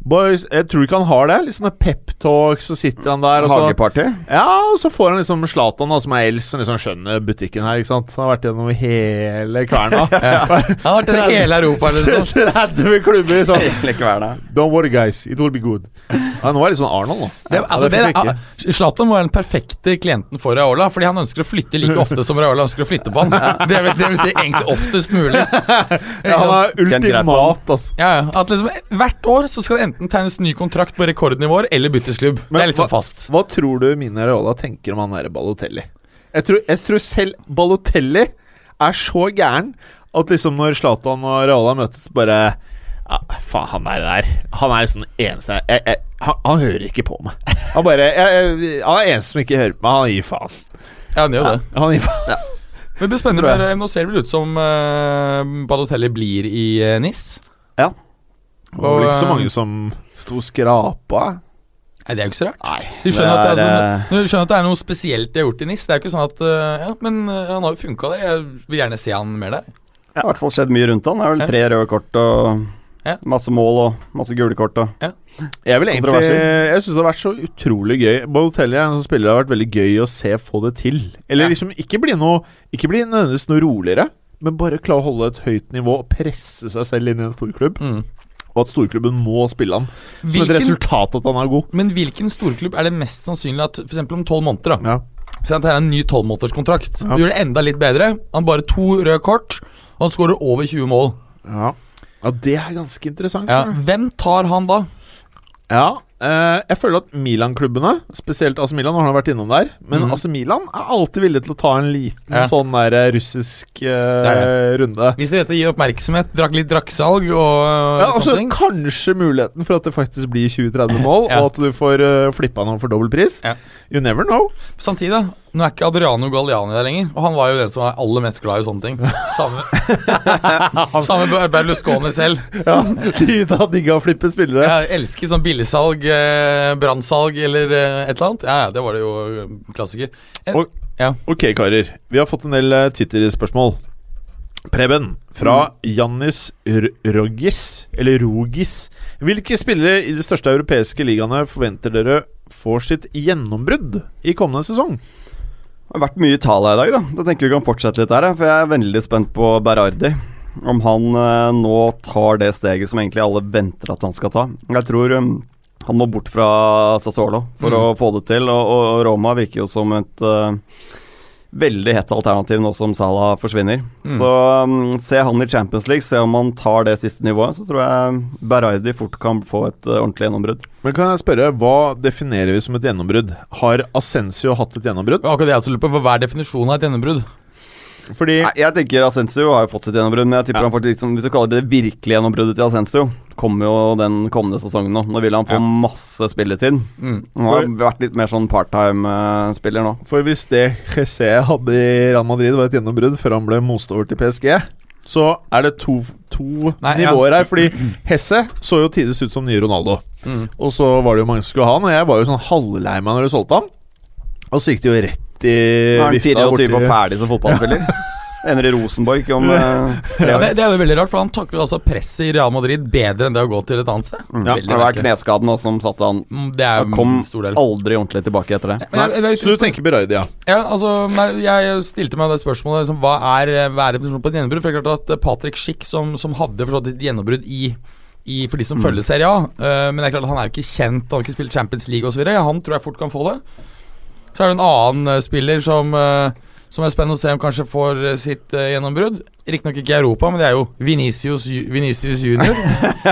S2: Boys Jeg tror ikke han har det. Litt sånne peptalk, så sitter han der, og så
S3: Hageparty.
S2: Ja, og så får han liksom Zlatan, som er eldst, som liksom skjønner butikken her, ikke sant. Han har vært gjennom hele kverna.
S4: Han har vært i hele Europa. Liksom.
S2: 30 klubber sånn.
S3: Hele kverna.
S2: Don't worry, guys. It will be good. Ja, nå er det litt sånn Arnold, nå.
S4: Det, altså, det,
S2: det
S4: er- Zlatan må være den perfekte klienten for Raola, fordi han ønsker å flytte like ofte som Raola ønsker å flytte på han. Det vil, det vil si egentlig oftest mulig.
S2: Ja, han er ultimat, altså.
S4: Ja, ja. At liksom, hvert år så skal det enten tegnes ny kontrakt på rekordnivåer eller byttes klubb.
S2: Men
S4: det er liksom
S2: hva-
S4: fast.
S2: Hva tror du mine Raiola tenker om han derre Balotelli? Jeg tror, jeg tror selv Balotelli er så gæren at liksom når Zlatan og Raiola møtes, bare ja, Faen, han er der. Han er liksom den eneste jeg, jeg, han, han hører ikke på meg. Han bare Han er eneste som ikke hører på meg. Han gir faen.
S4: Ja, han gjør det.
S2: Han gir faen.
S4: Men det blir spennende. Eh, Nå ser det vel ut som uh, Balotelli blir i uh, NIS.
S2: Det var vel ikke så mange som sto og skrapa.
S4: Nei, det er jo ikke så rart.
S3: Nei.
S4: Du skjønner, det er,
S3: det er,
S4: sånn, du skjønner at det er noe spesielt de har gjort i NIS. Det er jo ikke sånn at uh, Ja, men han har jo funka der. Jeg vil gjerne se han mer der.
S3: Det har i hvert fall skjedd mye rundt han. Det er vel tre røde kort og
S4: Ja.
S3: masse mål og masse gule kort. Og.
S2: Jeg vil egentlig Jeg syns det har vært så utrolig gøy. Balotelli er en sånn spiller det har vært veldig gøy å se få det til. Eller
S4: Ja.
S2: liksom ikke bli noe Ikke bli nødvendigvis noe roligere, men bare klare å holde et høyt nivå og presse seg selv inn i en storklubb.
S4: Mm.
S2: Og at storklubben må spille han. Som et resultat at han er god.
S4: men hvilken storklubb er det mest sannsynlig at f.eks. om tolv måneder da
S2: Ja.
S4: Se at her er en ny tolvmånederskontrakt.
S2: Ja.
S4: Du gjør det enda litt bedre. Han bare to røde kort, og han skårer over 20 mål.
S2: Ja. ja, det er ganske interessant.
S4: Ja. Hvem tar han da?
S2: Ja, eh, jeg føler at Milan-klubbene, spesielt AC Milan, har vært innom der, men
S4: mm.
S2: AC Milan er alltid villig til å ta en liten
S4: Ja.
S2: sånn der russisk uh,
S4: det det.
S2: runde.
S4: Hvis dette gir oppmerksomhet, drakk litt drakksalg og
S2: Ja, altså. Kanskje muligheten for at det faktisk blir 20-30 mål,
S4: Ja.
S2: og at du får uh, flippa noen for dobbel pris.
S4: Ja.
S2: You never know.
S4: Samtidig, da. Nå er ikke Adriano Galliani der lenger, og han var jo den som var aller mest glad i sånne ting. Samme, samme Ber- Berlusconi selv.
S2: Ja, De da digga å flippe spillere.
S4: Jeg elsker sånn billigsalg, eh, brannsalg eller eh, et eller annet. Ja, ja, det var det jo eh, klassiker. En,
S2: Og-
S4: ja.
S2: Ok, karer. Vi har fått en del Twitter-spørsmål. Preben, fra Jannis R Rogis, eller Rogis. Hvilke spillere i de største europeiske ligaene forventer dere får sitt gjennombrudd i kommende sesong?
S3: Det har vært mye Italia i dag, da. Da tenker vi kan fortsette litt der. ja, For jeg er veldig spent på Berardi. Om han eh, nå tar det steget som egentlig alle venter at han skal ta. Jeg tror um, han må bort fra Sassuolo for
S4: Mm.
S3: å få det til. Og, og Roma virker jo som et uh, veldig hett alternativ nå som Salah forsvinner.
S4: Mm.
S3: Så um, se han i Champions League, se om han tar det siste nivået. Så tror jeg Berardi fort kan få et uh, ordentlig gjennombrudd.
S2: Men kan jeg spørre, Hva definerer vi som et gjennombrudd? Har Ascencio hatt et gjennombrudd?
S4: Akkurat det jeg også lurer på. Hva er definisjonen av et gjennombrudd?
S2: Fordi
S3: Nei, jeg tenker Asensio har jo fått sitt gjennombrudd, men jeg tipper
S2: Ja.
S3: han får liksom, hvis du kaller det virkelig virkelige gjennombruddet til Asensio, kommer jo den kommende sesongen nå. Nå vil han få
S2: Ja.
S3: masse spilletid.
S4: Mm.
S3: Han har vært litt mer sånn part-time-spiller nå.
S2: For hvis det Jesse hadde i Real Madrid var et gjennombrudd før han ble most over til PSG, så er det to, to
S4: Nei, ja.
S2: nivåer her. Fordi Hesse så jo tidligst ut som nye Ronaldo.
S4: Mm.
S2: Og så var det jo mange som skulle ha han, og jeg var jo sånn halvlei meg når de solgte han. Og så gikk det jo rett i
S3: vifta. er han
S2: vifta
S3: 24 og ferdig som fotballspiller. Ender i Rosenborg om eh,
S4: Ja, det, det er jo veldig rart, for han takler altså presset i Real Madrid bedre enn det å gå til et annet sted.
S3: Mm.
S2: Ja,
S3: det var kneskaden også, som satte han
S4: Mm, Det er
S3: Han kom
S4: stor del.
S3: aldri ordentlig tilbake etter det.
S4: Men jeg- jeg-
S2: Så du tenker Berøyde, ja.
S4: Ja, altså, jeg stilte meg det spørsmålet liksom, Hva er, er definisjonen på et gjennombrudd? For det er klart at eh, Patrick Schick, som, som hadde forstått et gjennombrudd i, i, for de som følger Serie A Uh, Men det er klart han er jo ikke kjent, han har ikke spilt Champions League osv. Ja, han tror jeg fort kan få det. Så er det en annen uh, spiller som eh, Som er spennende å se om kanskje får eh, sitt uh, gjennombrudd. Riktignok ikke i Europa, men det er jo Vinicius, Vinicius junior.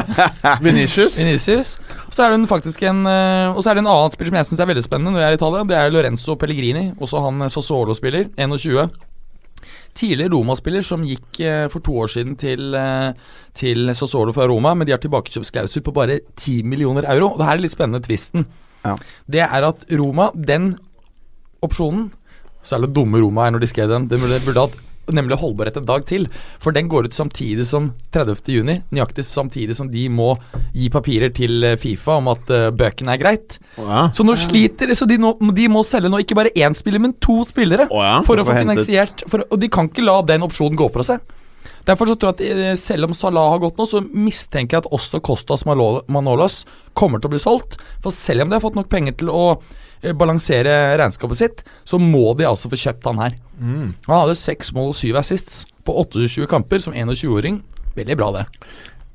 S4: Vinicius. Og så er det en faktisk en uh, Og så er det en annen spiller som jeg syns er veldig spennende når jeg er i Italia. Det er Lorenzo Pellegrini, også han Sassuolo-spiller, 21. Tidligere Roma-spiller som gikk uh, for to år siden til, til Sassuolo fra Roma, men de har tilbakekjøpsklausul på bare 10 millioner euro. Og det her er litt spennende tvisten.
S3: Ja.
S4: Det er at Roma, den opsjonen Så er det dumme Roma her når de skrev den. Det burde, hatt nemlig holdbarhet en dag til. For den går ut samtidig som 30. juni, nøyaktig samtidig som de må gi papirer til eh, Fifa om at uh, bøkene er greit.
S2: Oh ja.
S4: Så nå sliter Så de, nå, de må selge nå ikke bare én spiller, men to spillere.
S2: oh ja.
S4: For å få finansiert for, Og de kan ikke la den opsjonen gå fra seg. Derfor så tror jeg at eh, selv om Salah har gått nå, så mistenker jeg at også Kostas Manolas kommer til å bli solgt. For selv om de har fått nok penger til å balansere regnskapet sitt, så må de altså få kjøpt han her.
S2: Mm.
S4: Han hadde seks mål og syv assists på 28 kamper som 21-åring. Veldig bra, det.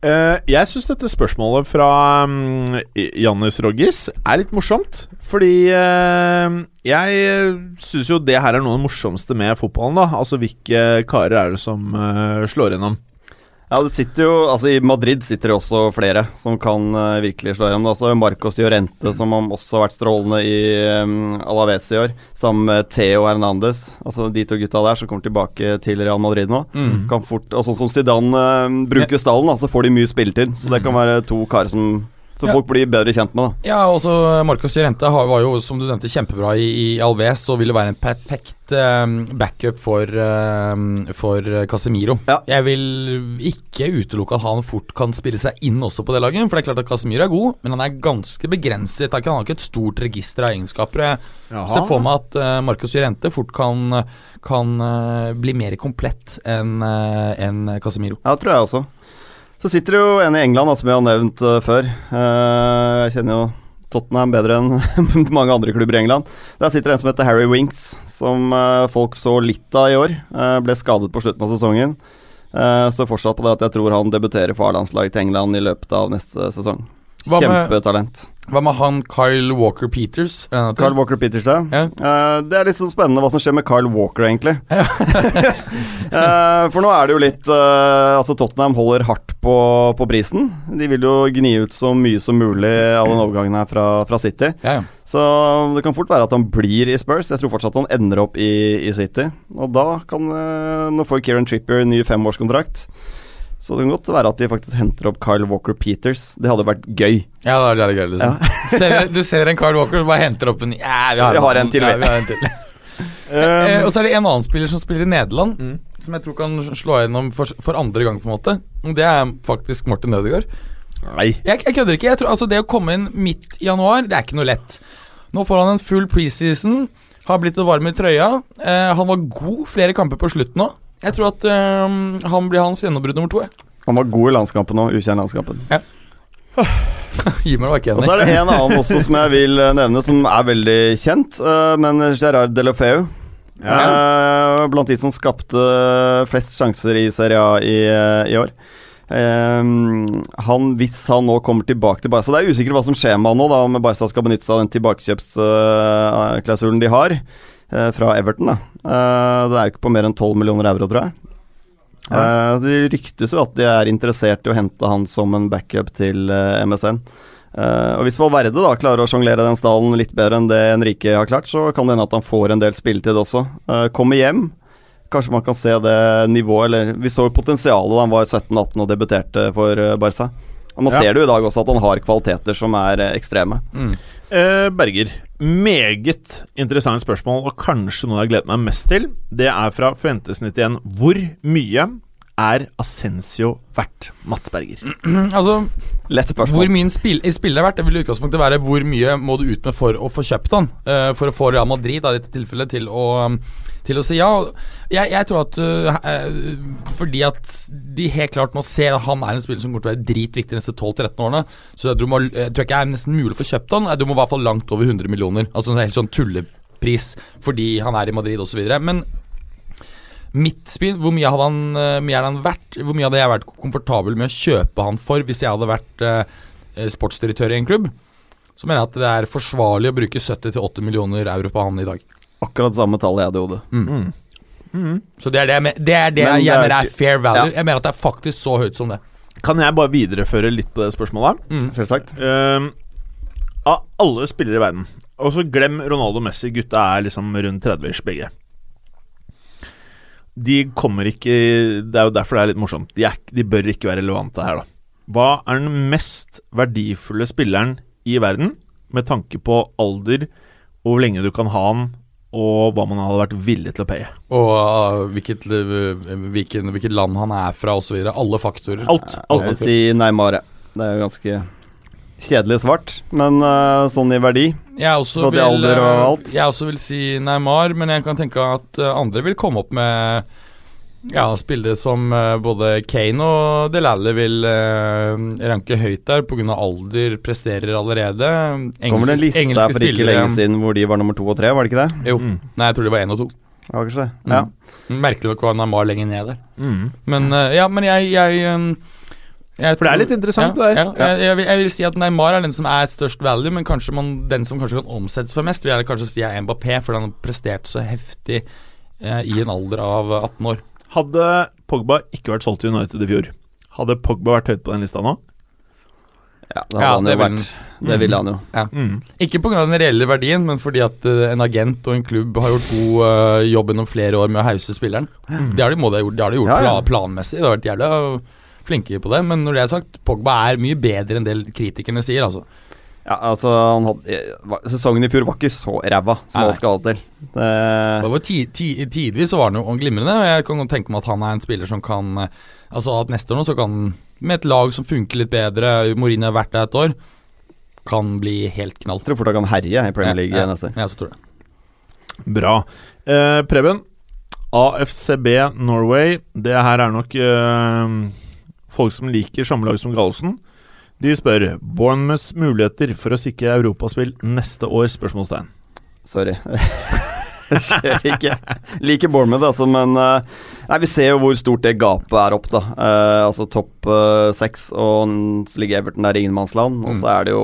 S2: Uh, jeg syns dette spørsmålet fra um, Jannis Roggis er litt morsomt. Fordi uh, jeg syns jo det her er noe av det morsomste med fotballen. da Altså hvilke karer er det som uh, slår gjennom?
S3: Ja, det sitter jo, altså I Madrid sitter det også flere som kan uh, virkelig slå gjennom. Altså Marcos Llorente, som har også har vært strålende i um, Alaves i år, sammen med Theo Hernandez. Altså De to gutta der som kommer tilbake til Real Madrid nå. Kan fort, og Sånn som Zidane uh, bruker stallen, da, så får de mye spilletid. Så det kan være to karer som,
S4: Ja.
S3: folk blir bedre kjent med. det.
S4: Ja, også Marcos Llorente var jo, som du nevnte, kjempebra i, i Alves og ville være en perfekt um, backup for, um, for Casemiro.
S3: Ja.
S4: Jeg vil ikke utelukke at han fort kan spille seg inn også på det laget. For det er klart at Casemiro er god, men han er ganske begrenset. Han har ikke et stort register av egenskaper. Jeg ser for meg at uh, Marcos Llorente fort kan, kan uh, bli mer komplett enn uh, en Casemiro.
S3: Ja, det tror jeg også. Så sitter det jo en i England, da, som jeg har nevnt eh, før. Eh, jeg kjenner jo Tottenham bedre enn mange andre klubber i England. Der sitter det en som heter Harry Winks, som eh, folk så litt av i år. Ble skadet på slutten av sesongen. Står fortsatt på det at jeg tror han debuterer for A-landslaget til England i løpet av neste sesong. Kjempetalent.
S4: Hva med han Kyle Walker Peters?
S3: Kyle Walker Peters, ja.
S4: Ja.
S3: Uh, det er litt sånn spennende hva som skjer med Kyle Walker, egentlig. Eh, for nå er det jo litt uh, Altså, Tottenham holder hardt på, på prisen. De vil jo gni ut så mye som mulig av den overgangen her fra, fra City.
S4: Ja, ja.
S3: Så det kan fort være at han blir i Spurs. Jeg tror fortsatt han ender opp i, i City. Og da kan Nå får Kieran Trippier ny femårskontrakt. Så det kan godt være at de faktisk henter opp Kyle Walker Peters. Det hadde vært gøy.
S4: Ja, det hadde det er gøy, liksom. Du, ser, du ser en Carl Walker som bare henter opp en Ja, vi har,
S3: Vi har en til,
S4: Ja,
S3: vi.
S4: vi har en til. um, og så er det en annen spiller som spiller i Nederland,
S2: Mm.
S4: som jeg tror kan slå gjennom for, for andre gang, på en måte. Det er faktisk Martin Ødegaard.
S2: Nei.
S4: Jeg, jeg kødder ikke. Jeg tror, altså Det å komme inn midt i januar, det er ikke noe lett. Nå får han en full preseason, har blitt et varm i trøya. Eh, han var god flere kamper på slutten òg. Jeg tror at um, han blir hans gjennombrudd nummer to. Jeg.
S3: Han var god i landskampen nå, ukjent-landskampen. Ja.
S4: Gi meg ikke
S3: Og så er det en annen også som jeg vil eh, nevne, som er veldig kjent. Uh, men Gerard Delofeu. Eh, blant de som skapte flest sjanser i Serie A i, i år. Eh, han, hvis han nå kommer tilbake til Barca Det er usikkert hva som skjer med han nå, da om Barca skal benytte seg av den tilbakekjøpsklausulen de har fra Everton. Da. Eh, det er jo ikke på mer enn 12 millioner euro, tror jeg. Eh, det ryktes jo at de er interessert i å hente han som en backup til eh, MSN. Uh, og Hvis Valverde da klarer å sjonglere den stallen litt bedre enn det Enrique har klart, så kan det hende at han får en del spilletid også. Uh, kommer hjem. Kanskje man kan se det nivået eller Vi så jo potensialet da han var 17-18 og debuterte for eh, Barca. Og Man
S2: Ja.
S3: ser det jo i dag også at han har kvaliteter som er eh, ekstreme.
S4: Mm.
S2: Eh, Berger, meget interessant spørsmål, og kanskje noe jeg har gledet meg mest til. Det er fra Fuentes91. Hvor mye er Ascensio verdt, Mats Berger?
S4: Altså,
S3: Lett
S4: Hvor mye spill, spiller er verdt, det vil i utgangspunktet være hvor mye må du ut med for å få kjøpt han. Uh, for å få Real Madrid da, i dette tilfellet til å, til å si ja. Jeg, jeg tror at øh, fordi at de helt klart nå ser at han er en spiller som kommer til å være dritviktig de neste 12-13 årene, så jeg tror, må, jeg tror ikke det er nesten mulig å få kjøpt han. Du må i hvert fall langt over 100 millioner. Altså en helt sånn tullepris fordi han er i Madrid osv. Men mitt spill, hvor mye hadde han, øh, mye han vært? Hvor mye hadde jeg vært komfortabel med å kjøpe han for hvis jeg hadde vært uh, sportsdirektør i en klubb? Så mener jeg at det er forsvarlig å bruke 70-80 millioner euro på han i dag.
S3: Akkurat samme tallet jeg hadde i hodet.
S2: Mm. Mm.
S4: Så det er det, jeg men, det, er det
S3: Men det
S4: jeg
S3: er
S4: mener er fair value.
S3: Ja.
S4: Jeg mener at det er faktisk så høyt som det.
S2: Kan jeg bare videreføre litt på det spørsmålet? her?
S4: Mm.
S3: Selvsagt.
S2: Uh, av alle spillere i verden Og så glem Ronaldo Messi. Gutta er liksom rundt 30-ish begge. De kommer ikke Det er jo derfor det er litt morsomt. De, er, de bør ikke være relevante her, da. Hva er den mest verdifulle spilleren i verden med tanke på alder og hvor lenge du kan ha han, og hva man hadde vært villig til å paye?
S4: Og uh, hvilket, uh, hvilken, hvilket land han er fra osv. Alle faktorer.
S2: Alt.
S3: Jeg vil si Neymar. Det er jo ganske kjedelig svart, men uh, sånn i verdi.
S4: Jeg også, vil,
S3: alt.
S4: jeg også vil si Neymar, men jeg kan tenke at andre vil komme opp med ja, spillere som uh, både Kane og Delalle vil uh, ranke høyt der pga. alder, presterer allerede.
S3: Kommer det en liste her for ikke lenge siden hvor de var nummer to og tre, var det ikke det?
S4: Jo.
S2: Mm.
S4: Nei, jeg tror de var én og to.
S3: Ja, kanskje det.
S4: Mm. Merkelig nok var Neymar lenger ned der.
S2: Mm.
S4: Men uh, ja, men jeg, jeg, um, jeg
S2: For det er litt interessant,
S4: ja,
S2: det der.
S4: Ja, jeg, jeg, vil, jeg vil si at Neymar er den som er størst value, men kanskje man, den som kanskje kan omsettes for mest, vil jeg kanskje si er Mbappé, fordi han har prestert så heftig eh, i en alder av 18 år.
S2: Hadde Pogba ikke vært solgt til United i fjor, hadde Pogba vært høyt på den lista nå?
S3: Ja, det,
S4: Ja,
S3: han
S4: det
S3: jo
S4: vil-
S3: vært. det ville han jo.
S2: Mm.
S4: Ikke pga. den reelle verdien, men fordi at eh, en agent og en klubb har gjort god uh, jobb gjennom flere år med å hause spilleren. Det har de, må de ha gjort, det har de gjort
S3: Ja, ja.
S4: planmessig. De har vært jævla flinke på det. Men når det er sagt, Pogba er mye bedre enn det kritikerne sier, altså.
S3: Ja, altså han hadde, eh, Sesongen i fjor var ikke så ræva som
S4: Nei.
S3: alle skal ha til. Det,
S4: Det var ti, ti, tidvis så var han jo glimrende, og jeg kan tenke meg at han er en spiller som kan eh, Altså at neste år nå så kan med et lag som funker litt bedre, Mourinho har vært der et år, kan bli helt knall.
S3: jeg tror fort han kan herje i Premier League
S4: ja,
S3: neste år.
S4: Ja, så tror jeg det.
S2: Bra. Eh, Preben, AFCB Norway. Det her er nok eh, folk som liker samme lag som Gallosen. De spør Bournemouths muligheter for å sikre europaspill neste år? spørsmålstegn.
S3: Sorry. Det skjer ikke. Liker Bournemouth, altså, men eh, Nei, Vi ser jo hvor stort det gapet er opp, da. Eh, altså topp eh, seks, og så ligger Everton der i ingenmannsland. Og
S4: Mm.
S3: så er det jo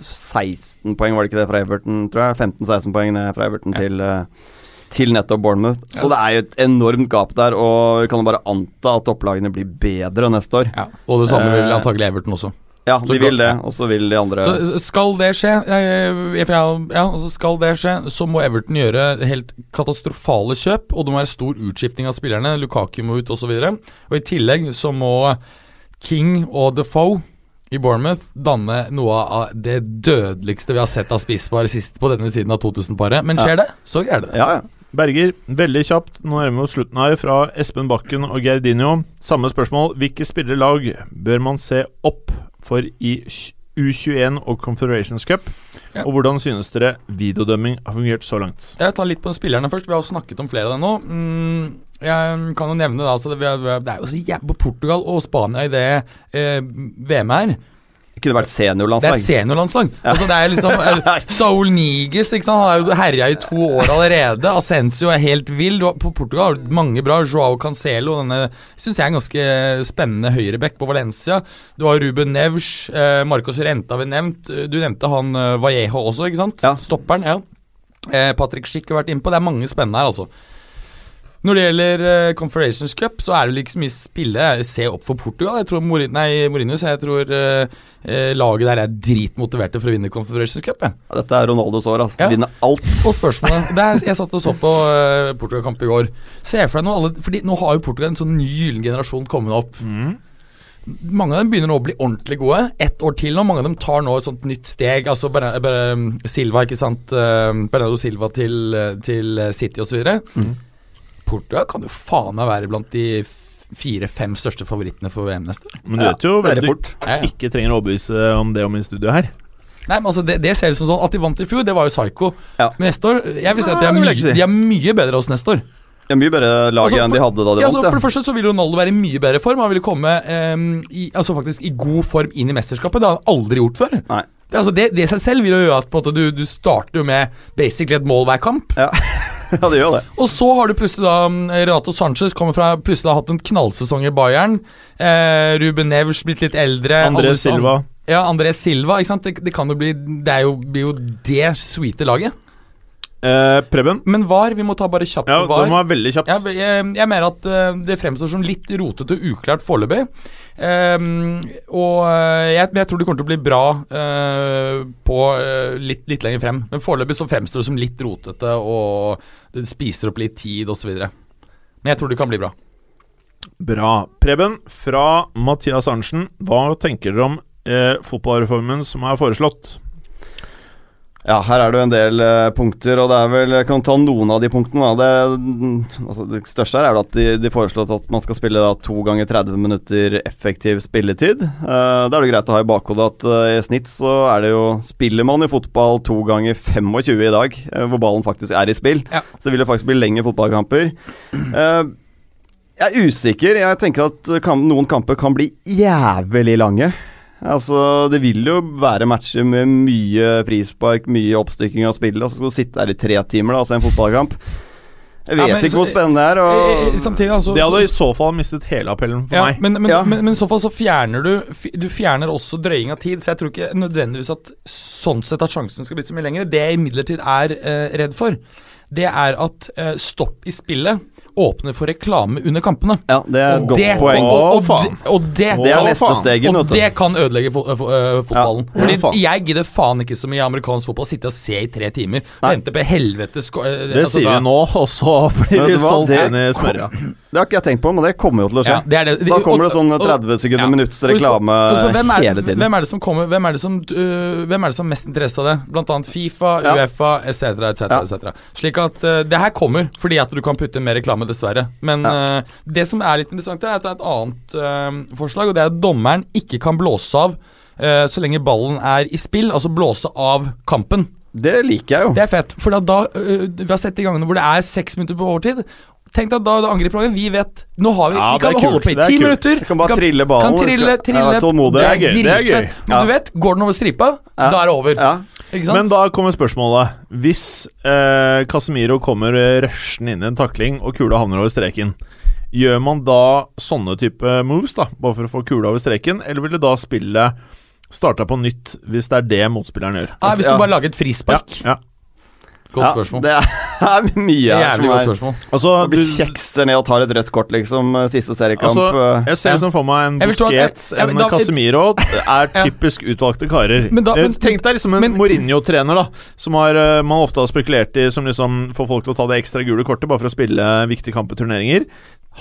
S3: 16 poeng, var det ikke det, fra Everton, tror jeg? 15-16 poeng ned fra Everton
S4: Ja.
S3: til eh, til nettopp Bournemouth. Så det er jo et enormt gap der, og vi kan jo bare anta at opplagene blir bedre neste år.
S4: Ja, og det samme vil antakelig Everton også.
S3: Ja, de vil det, og så vil de andre
S4: Så skal det skje, ja, altså skal det skje, så må Everton gjøre helt katastrofale kjøp, og det må være stor utskifting av spillerne. Lukaku må ut, osv. Og, og i tillegg så må King og Defoe i Bournemouth danne noe av det dødeligste vi har sett av spisspar sist på denne siden av 2000-paret. Men skjer det, så greier det det.
S3: Ja, ja.
S2: Berger, veldig kjapt. Nå er vi oss slutten her. Fra Espen Bakken og Gerdinio. Samme spørsmål. Hvilke spillerlag bør man se opp for i U21 og Confederations Cup?
S4: Ja.
S2: Og hvordan synes dere videodømming har fungert så langt?
S4: Jeg tar litt på spillerne først. Vi har snakket om flere av dem nå. Mm, jeg kan jo nevne da, altså det, er jo så jævlig Portugal og Spania i det eh, VM her.
S3: Det kunne vært
S4: Det er seniorlandslag. Altså det er liksom eh, Saul Niges ikke sant? Han har jo herja i to år allerede. Ascencio er helt vill. Du har, på Portugal har du mange bra. Joao Cancelo, denne syns jeg er en ganske spennende høyreback på Valencia. Du har Ruben Nevs, eh, Marcos Renta vi nevnt. Du nevnte han eh, Vallejo også, ikke sant?
S3: Ja.
S4: Stopperen, ja. Eh, Patrick Schick har vært innpå. Det er mange spennende her, altså. Når det gjelder uh, Confederations Cup, så er det ikke så mye spille. Se opp for Portugal. Jeg tror Mourinho, nei, Mourinho jeg tror eh, eh, laget der er dritmotiverte for å vinne Confederations Cup. jeg.
S3: Ja, Dette er Ronaldos år, altså.
S4: Ja.
S3: Vinne alt.
S4: Og spørsmålet det er, Jeg satt og så på uh, Portugal-kamp i går. Se for deg nå alle Fordi nå har jo Portugal en sånn ny gyllen generasjon kommet opp. Mange av dem begynner nå å bli ordentlig gode. Ett år til nå. Mange av dem tar nå et sånt nytt steg. Altså bare Silva, ikke sant. Uh, Bernardo Silva til, eh, til City osv.
S3: Mhm.
S4: Portugal kan jo faen meg være blant de fire-fem største favorittene for VM neste år.
S2: Men du vet jo
S3: er
S2: hvem du.
S4: Ja, ja.
S2: ikke trenger å overbevise om det om i studio her.
S4: Nei, men altså det, det ser ut som sånn At de vant i fjor, det var jo psycho.
S3: Ja.
S4: Men neste år Jeg vil si at de er,
S2: det
S4: mye,
S2: si.
S4: de er mye bedre hos neste år.
S3: Er mye bedre lag
S4: Altså,
S3: enn de hadde da de
S4: Ja, altså,
S3: vant.
S4: for det første så vil Ronaldo være i mye bedre form. Han ville komme um, i, altså faktisk i god form inn i mesterskapet. Det har han aldri gjort før.
S3: Nei.
S4: Det, altså, det, det seg selv vil jo gjøre at på en måte, du, du starter jo med basically et mål hver kamp.
S3: Ja. ja, det gjør det.
S4: Og så har du plutselig da mm, Renato Sanchez kommer fra plutselig har hatt en knallsesong i Bayern. Eh, Ruben Nevers blitt litt eldre.
S2: André Silva.
S4: Ja, André Silva. ikke sant? Det, det kan jo bli Det er jo, blir jo det sweete laget.
S2: Eh, Preben.
S4: Men VAR, vi må ta bare kjapt
S2: Ja,
S4: VAR.
S2: var veldig kjapt.
S4: Jeg, jeg, jeg mener at eh, det fremstår som litt rotete og uklart foreløpig. Um, og eh, jeg, jeg tror det kommer til å bli bra uh, på uh, litt, litt lenger frem. Men foreløpig så fremstår det som litt rotete, og det spiser opp litt tid osv. Men jeg tror det kan bli bra.
S2: Bra. Preben, fra Mathias Arntzen, hva tenker dere om fotballreformen som er foreslått?
S3: Ja, her er det jo en del uh, punkter, og det er vel Jeg kan ta noen av de punktene. Det, altså, det største her er at de, de foreslår at man skal spille da, to ganger 30 minutter effektiv spilletid. Uh, da er det greit å ha i bakhodet at uh, i snitt så er det jo Spiller man i fotball to ganger 25 i dag, hvor ballen faktisk er i spill,
S4: Ja.
S3: så vil det faktisk bli lengre fotballkamper. Jeg er usikker. Jeg tenker at kam noen kamper kan bli jævlig lange. Altså, Det vil jo være matcher med mye frispark, mye oppstykking av spillet. Altså, skal du sitte der i tre timer, da, se en fotballkamp. Jeg
S4: Ja,
S3: vet
S4: men
S3: ikke hvor spennende det er. Og
S4: Samtidig, altså
S2: Det hadde i
S4: så-
S2: fall mistet hele appellen for
S4: ja,
S2: meg.
S4: men, men,
S3: Ja.
S4: men, men i så fall så fjerner du Du fjerner også drøying av tid, så jeg tror ikke nødvendigvis at sånn sett at sjansen skal bli så mye lengre. Det jeg imidlertid er eh, redd for, det er at uh, stopp i spillet åpner for reklame under kampene.
S3: ja, det er et godt
S4: det,
S3: poeng.
S4: Og, og, og, og det,
S3: Det er neste
S2: faen.
S3: steget,
S4: og det kan ødelegge fo fo øh, fotballen.
S2: Ja, faen.
S4: Fordi Jeg gidder faen ikke så mye amerikansk fotball sitte og se i tre timer.
S3: Nei.
S4: Vente på helvetes sko- øh,
S2: Det
S4: altså,
S2: sier
S4: da-
S2: vi nå, og så blir vi solgt
S3: Det
S2: inn i smørja.
S3: Det har ikke jeg tenkt på, men det kommer jo til å skje.
S4: Ja, det er det.
S3: Da kommer det sånn 30 sekunder
S4: ja.
S3: minutts reklame
S4: hvem er,
S3: hele tiden.
S4: Hvem er det som kommer Hvem er det som, uh, hvem er det som mest interesse av det? Blant annet Fifa,
S3: Ja.
S4: Uefa etc. etc.
S3: Ja.
S4: etc. Slik at øh, det her kommer fordi at du kan putte inn mer reklame, dessverre. Men øh, det som er litt interessant, er at det er et annet uh, forslag, og det er at dommeren ikke kan blåse av så lenge ballen er i spill, altså blåse av kampen.
S3: Det liker jeg jo.
S4: Det er fett, for da, da Vi har sett de gangene hvor det er seks minutter på overtid. Tenk deg at da, da angriper laget. Vi vet Nå har vi
S2: Ja,
S4: Vi kan holde
S2: kult,
S4: på i ti minutter.
S3: Vi kan bare trille ballen.
S4: Kan trille,
S3: Ja,
S4: trille.
S3: tålmodig.
S2: Det er gøy, det er gøy.
S4: Men
S3: Ja.
S4: du vet, går den over stripa,
S3: Ja.
S4: da er det over.
S3: Ja.
S4: Ikke sant?
S2: Men da kommer spørsmålet. Hvis eh, Casemiro kommer eh, rushende inn i en takling, og kula havner over streken, gjør man da sånne type moves, da, bare for å få kula over streken, eller vil det da spillet starta på nytt, hvis det er det motspilleren gjør?
S4: Nei, hvis
S3: Ja.
S4: du bare lager et frispark.
S2: Ja.
S4: Godt
S3: Ja,
S4: spørsmål.
S3: Det er mye her som er
S4: spørsmål.
S2: Altså,
S3: Å blir
S2: du,
S3: kjekser ned og tar et rødt kort, liksom. eh, Siste seriekamp.
S2: altså,
S3: eh,
S2: jeg ser
S4: Ja.
S2: liksom for meg en Busquets, en
S4: da-
S2: Casemiro er
S4: Ja.
S2: typisk utvalgte karer.
S4: Men da-
S2: Eh,
S4: men-
S2: Tenk deg liksom en Mourinho-trener, da, som har, man ofte har spekulert i som liksom får folk til å ta det ekstra gule kortet bare for å spille viktige kamper turneringer.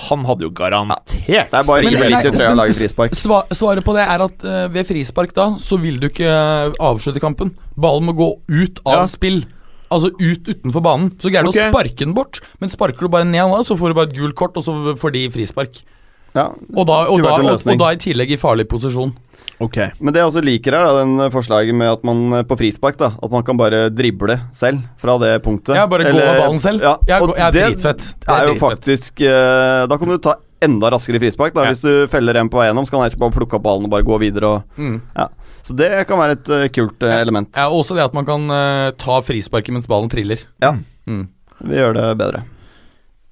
S2: Han hadde jo garantert
S3: Det er bare ikke
S2: veldig
S3: riktig å lage frispark.
S4: Svaret på det er at ved frispark da, så vil du ikke avslutte kampen. Ballen må gå ut av
S2: Ja.
S4: spill. Altså ut utenfor banen. Så greier du
S2: okay.
S4: å sparke den bort, men sparker du bare ned nå, så får du bare et gult kort, og så får de frispark.
S3: Ja.
S4: Og da, og, da, og, og da i tillegg i farlig posisjon.
S2: Ok.
S3: Men det jeg også liker her, da, den forslaget med at man eh, på frispark da At man kan bare drible selv fra det punktet.
S4: Ja, bare gå av ballen selv.
S3: Ja,
S4: jeg,
S3: og
S4: jeg er
S3: det
S4: dritfett. Det
S3: er jo
S4: dritfett.
S3: faktisk uh, Da kan du ta enda raskere frispark. da
S4: Ja.
S3: Hvis du feller en på vei gjennom, så kan han ikke bare plukke opp ballen og bare gå videre. Og,
S4: Mm.
S3: Så det kan være et uh, kult uh, element.
S4: Ja, også det at man kan uh, ta frisparket mens ballen triller.
S3: Ja.
S4: Mm.
S3: Vi gjør det bedre.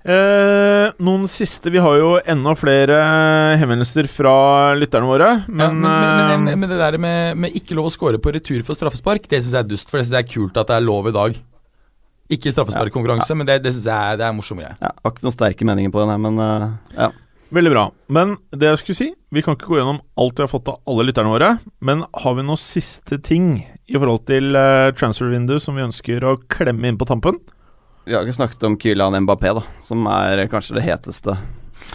S2: Eh, noen siste Vi har jo enda flere henvendelser fra lytterne våre, men,
S4: ja, men, men, men, men det der med, med ikke lov å score på retur for straffespark, det syns jeg er dust. For det syns jeg er kult at det er lov i dag. Ikke straffesparkkonkurranse, men det, det syns jeg er, det er morsom greie.
S3: Ja, Har ikke noen sterke meninger på den her, men uh, ja.
S2: Veldig bra. Men det jeg skulle si Vi kan ikke gå gjennom alt vi har fått av alle lytterne våre, men har vi noen siste ting i forhold til uh, transfer window som vi ønsker å klemme inn på tampen?
S3: Vi har ikke snakket om Kylian Mbappé, da, som er kanskje det heteste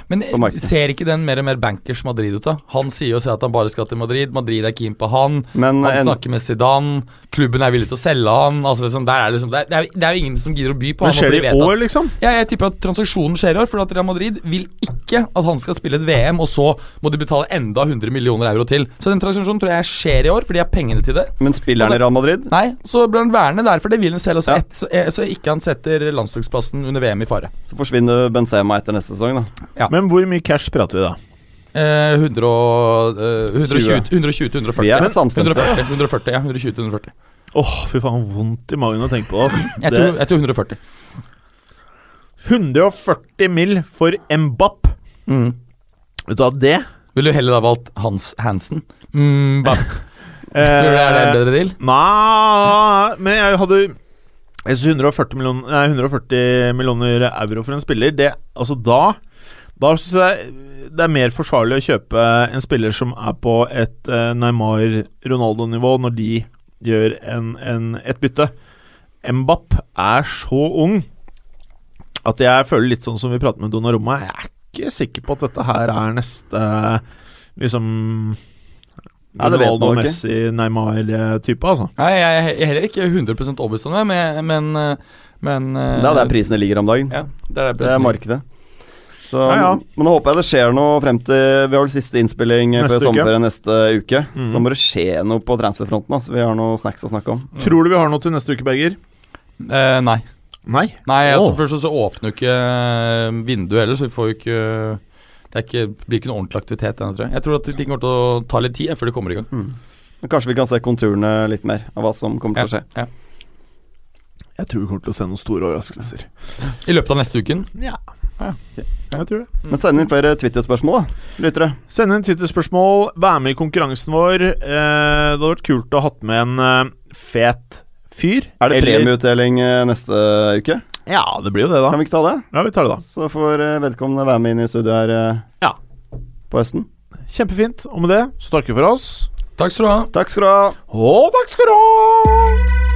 S4: Men ser ikke den mer og mer bankers Madrid ut, da? Han sier jo at han bare skal til Madrid. Madrid er keen på han.
S3: Men
S4: Han
S3: en,
S4: snakker med Zidane. Klubben er villig til å selge han. Altså liksom, er liksom, det, er, det, er, jo ingen som gidder å by på
S2: Men
S4: han.
S2: skjer det
S4: de
S2: i år, liksom?
S4: Ja, jeg tipper at transaksjonen skjer i år, for at Real Madrid vil ikke at han skal spille et VM, og så må de betale enda 100 millioner euro til. Så den transaksjonen tror jeg skjer i år, for de har pengene til det.
S3: men spiller han i Real Madrid?
S4: Nei, så blir han værende der, for det vil han selv, Også
S3: Ja.
S4: et, så, eh, så ikke han setter landslagsplassen under VM i fare.
S3: Så forsvinner Benzema etter neste sesong, da.
S4: Ja.
S2: Men hvor mye cash prater vi da?
S4: Eh, 100 eh, 120 120 til 140.
S3: Vi er samstemte.
S4: 140, 140, ja. 120-140.
S2: Åh, fy faen, vondt i magen å tenke på. Altså.
S4: Jeg tror, jeg tror 140.
S2: 140 mill. for Mbapp.
S4: Mm.
S2: Vet du hva, det
S4: Ville du heller da valgt Hans Hansen? Mm,
S2: eh,
S4: Tror du det er det en bedre deal?
S2: Nei, men jeg hadde Jeg synes 140 millioner, nei, 140 millioner euro for en spiller, det Altså da Da syns jeg det er mer forsvarlig å kjøpe en spiller som er på et eh, Neymar-Ronaldo-nivå, når de gjør en, en, et bytte. Mbapp er så ung at jeg føler litt sånn som vi prater med Donnarumma. Jeg er ikke sikker på at dette her er neste liksom
S3: Nei, det
S2: Ronaldo. Messi, Neymar-type, altså.
S4: Nei, jeg er heller ikke 100 overbevist om det, men, men, eh, men eh,
S3: Det er der prisene ligger om dagen.
S4: Ja, det er,
S3: Det er markedet. Så,
S2: Ja, ja.
S3: Men nå håper jeg det skjer noe frem til Vi har siste innspilling
S2: Neste
S3: før sommerferien neste uke.
S2: Mm.
S3: Så må det skje noe på transferfronten. Altså. Vi har noe snacks å snakke om.
S2: Tror du vi har noe til neste uke, Berger?
S4: Eh, nei.
S2: Nei.
S4: Nei, altså
S2: oh.
S4: Først så åpner jo ikke eh, vinduet heller, så vi får jo ikke Det er ikke, blir ikke noe ordentlig aktivitet ennå, tror jeg. Jeg tror at ting kommer til å ta litt tid eh, før de kommer i gang.
S3: Mm. Men kanskje vi kan se konturene litt mer av hva som kommer til å skje.
S4: Ja.
S2: Jeg tror vi kommer til å se noen store overraskelser.
S4: I løpet av neste uken.
S2: Ja. Jeg tror det.
S3: Men send inn flere Twitter-spørsmål, lyttere.
S2: Send inn Twitter-spørsmål. Vær med i konkurransen vår. Eh, det hadde vært kult å ha hatt med en eh, fet fyr.
S3: Er det
S2: Eller-
S3: premieutdeling eh, neste uke?
S2: Ja, det blir jo det, da.
S3: Kan vi ikke ta det?
S2: Ja, vi tar det, da.
S3: Så får vedkommende være med inn i studio her
S2: Ja.
S3: på høsten.
S2: Kjempefint. Og med det så takker vi for oss.
S4: Takk skal du ha.
S3: Takk skal du ha.
S2: Og takk skal du ha!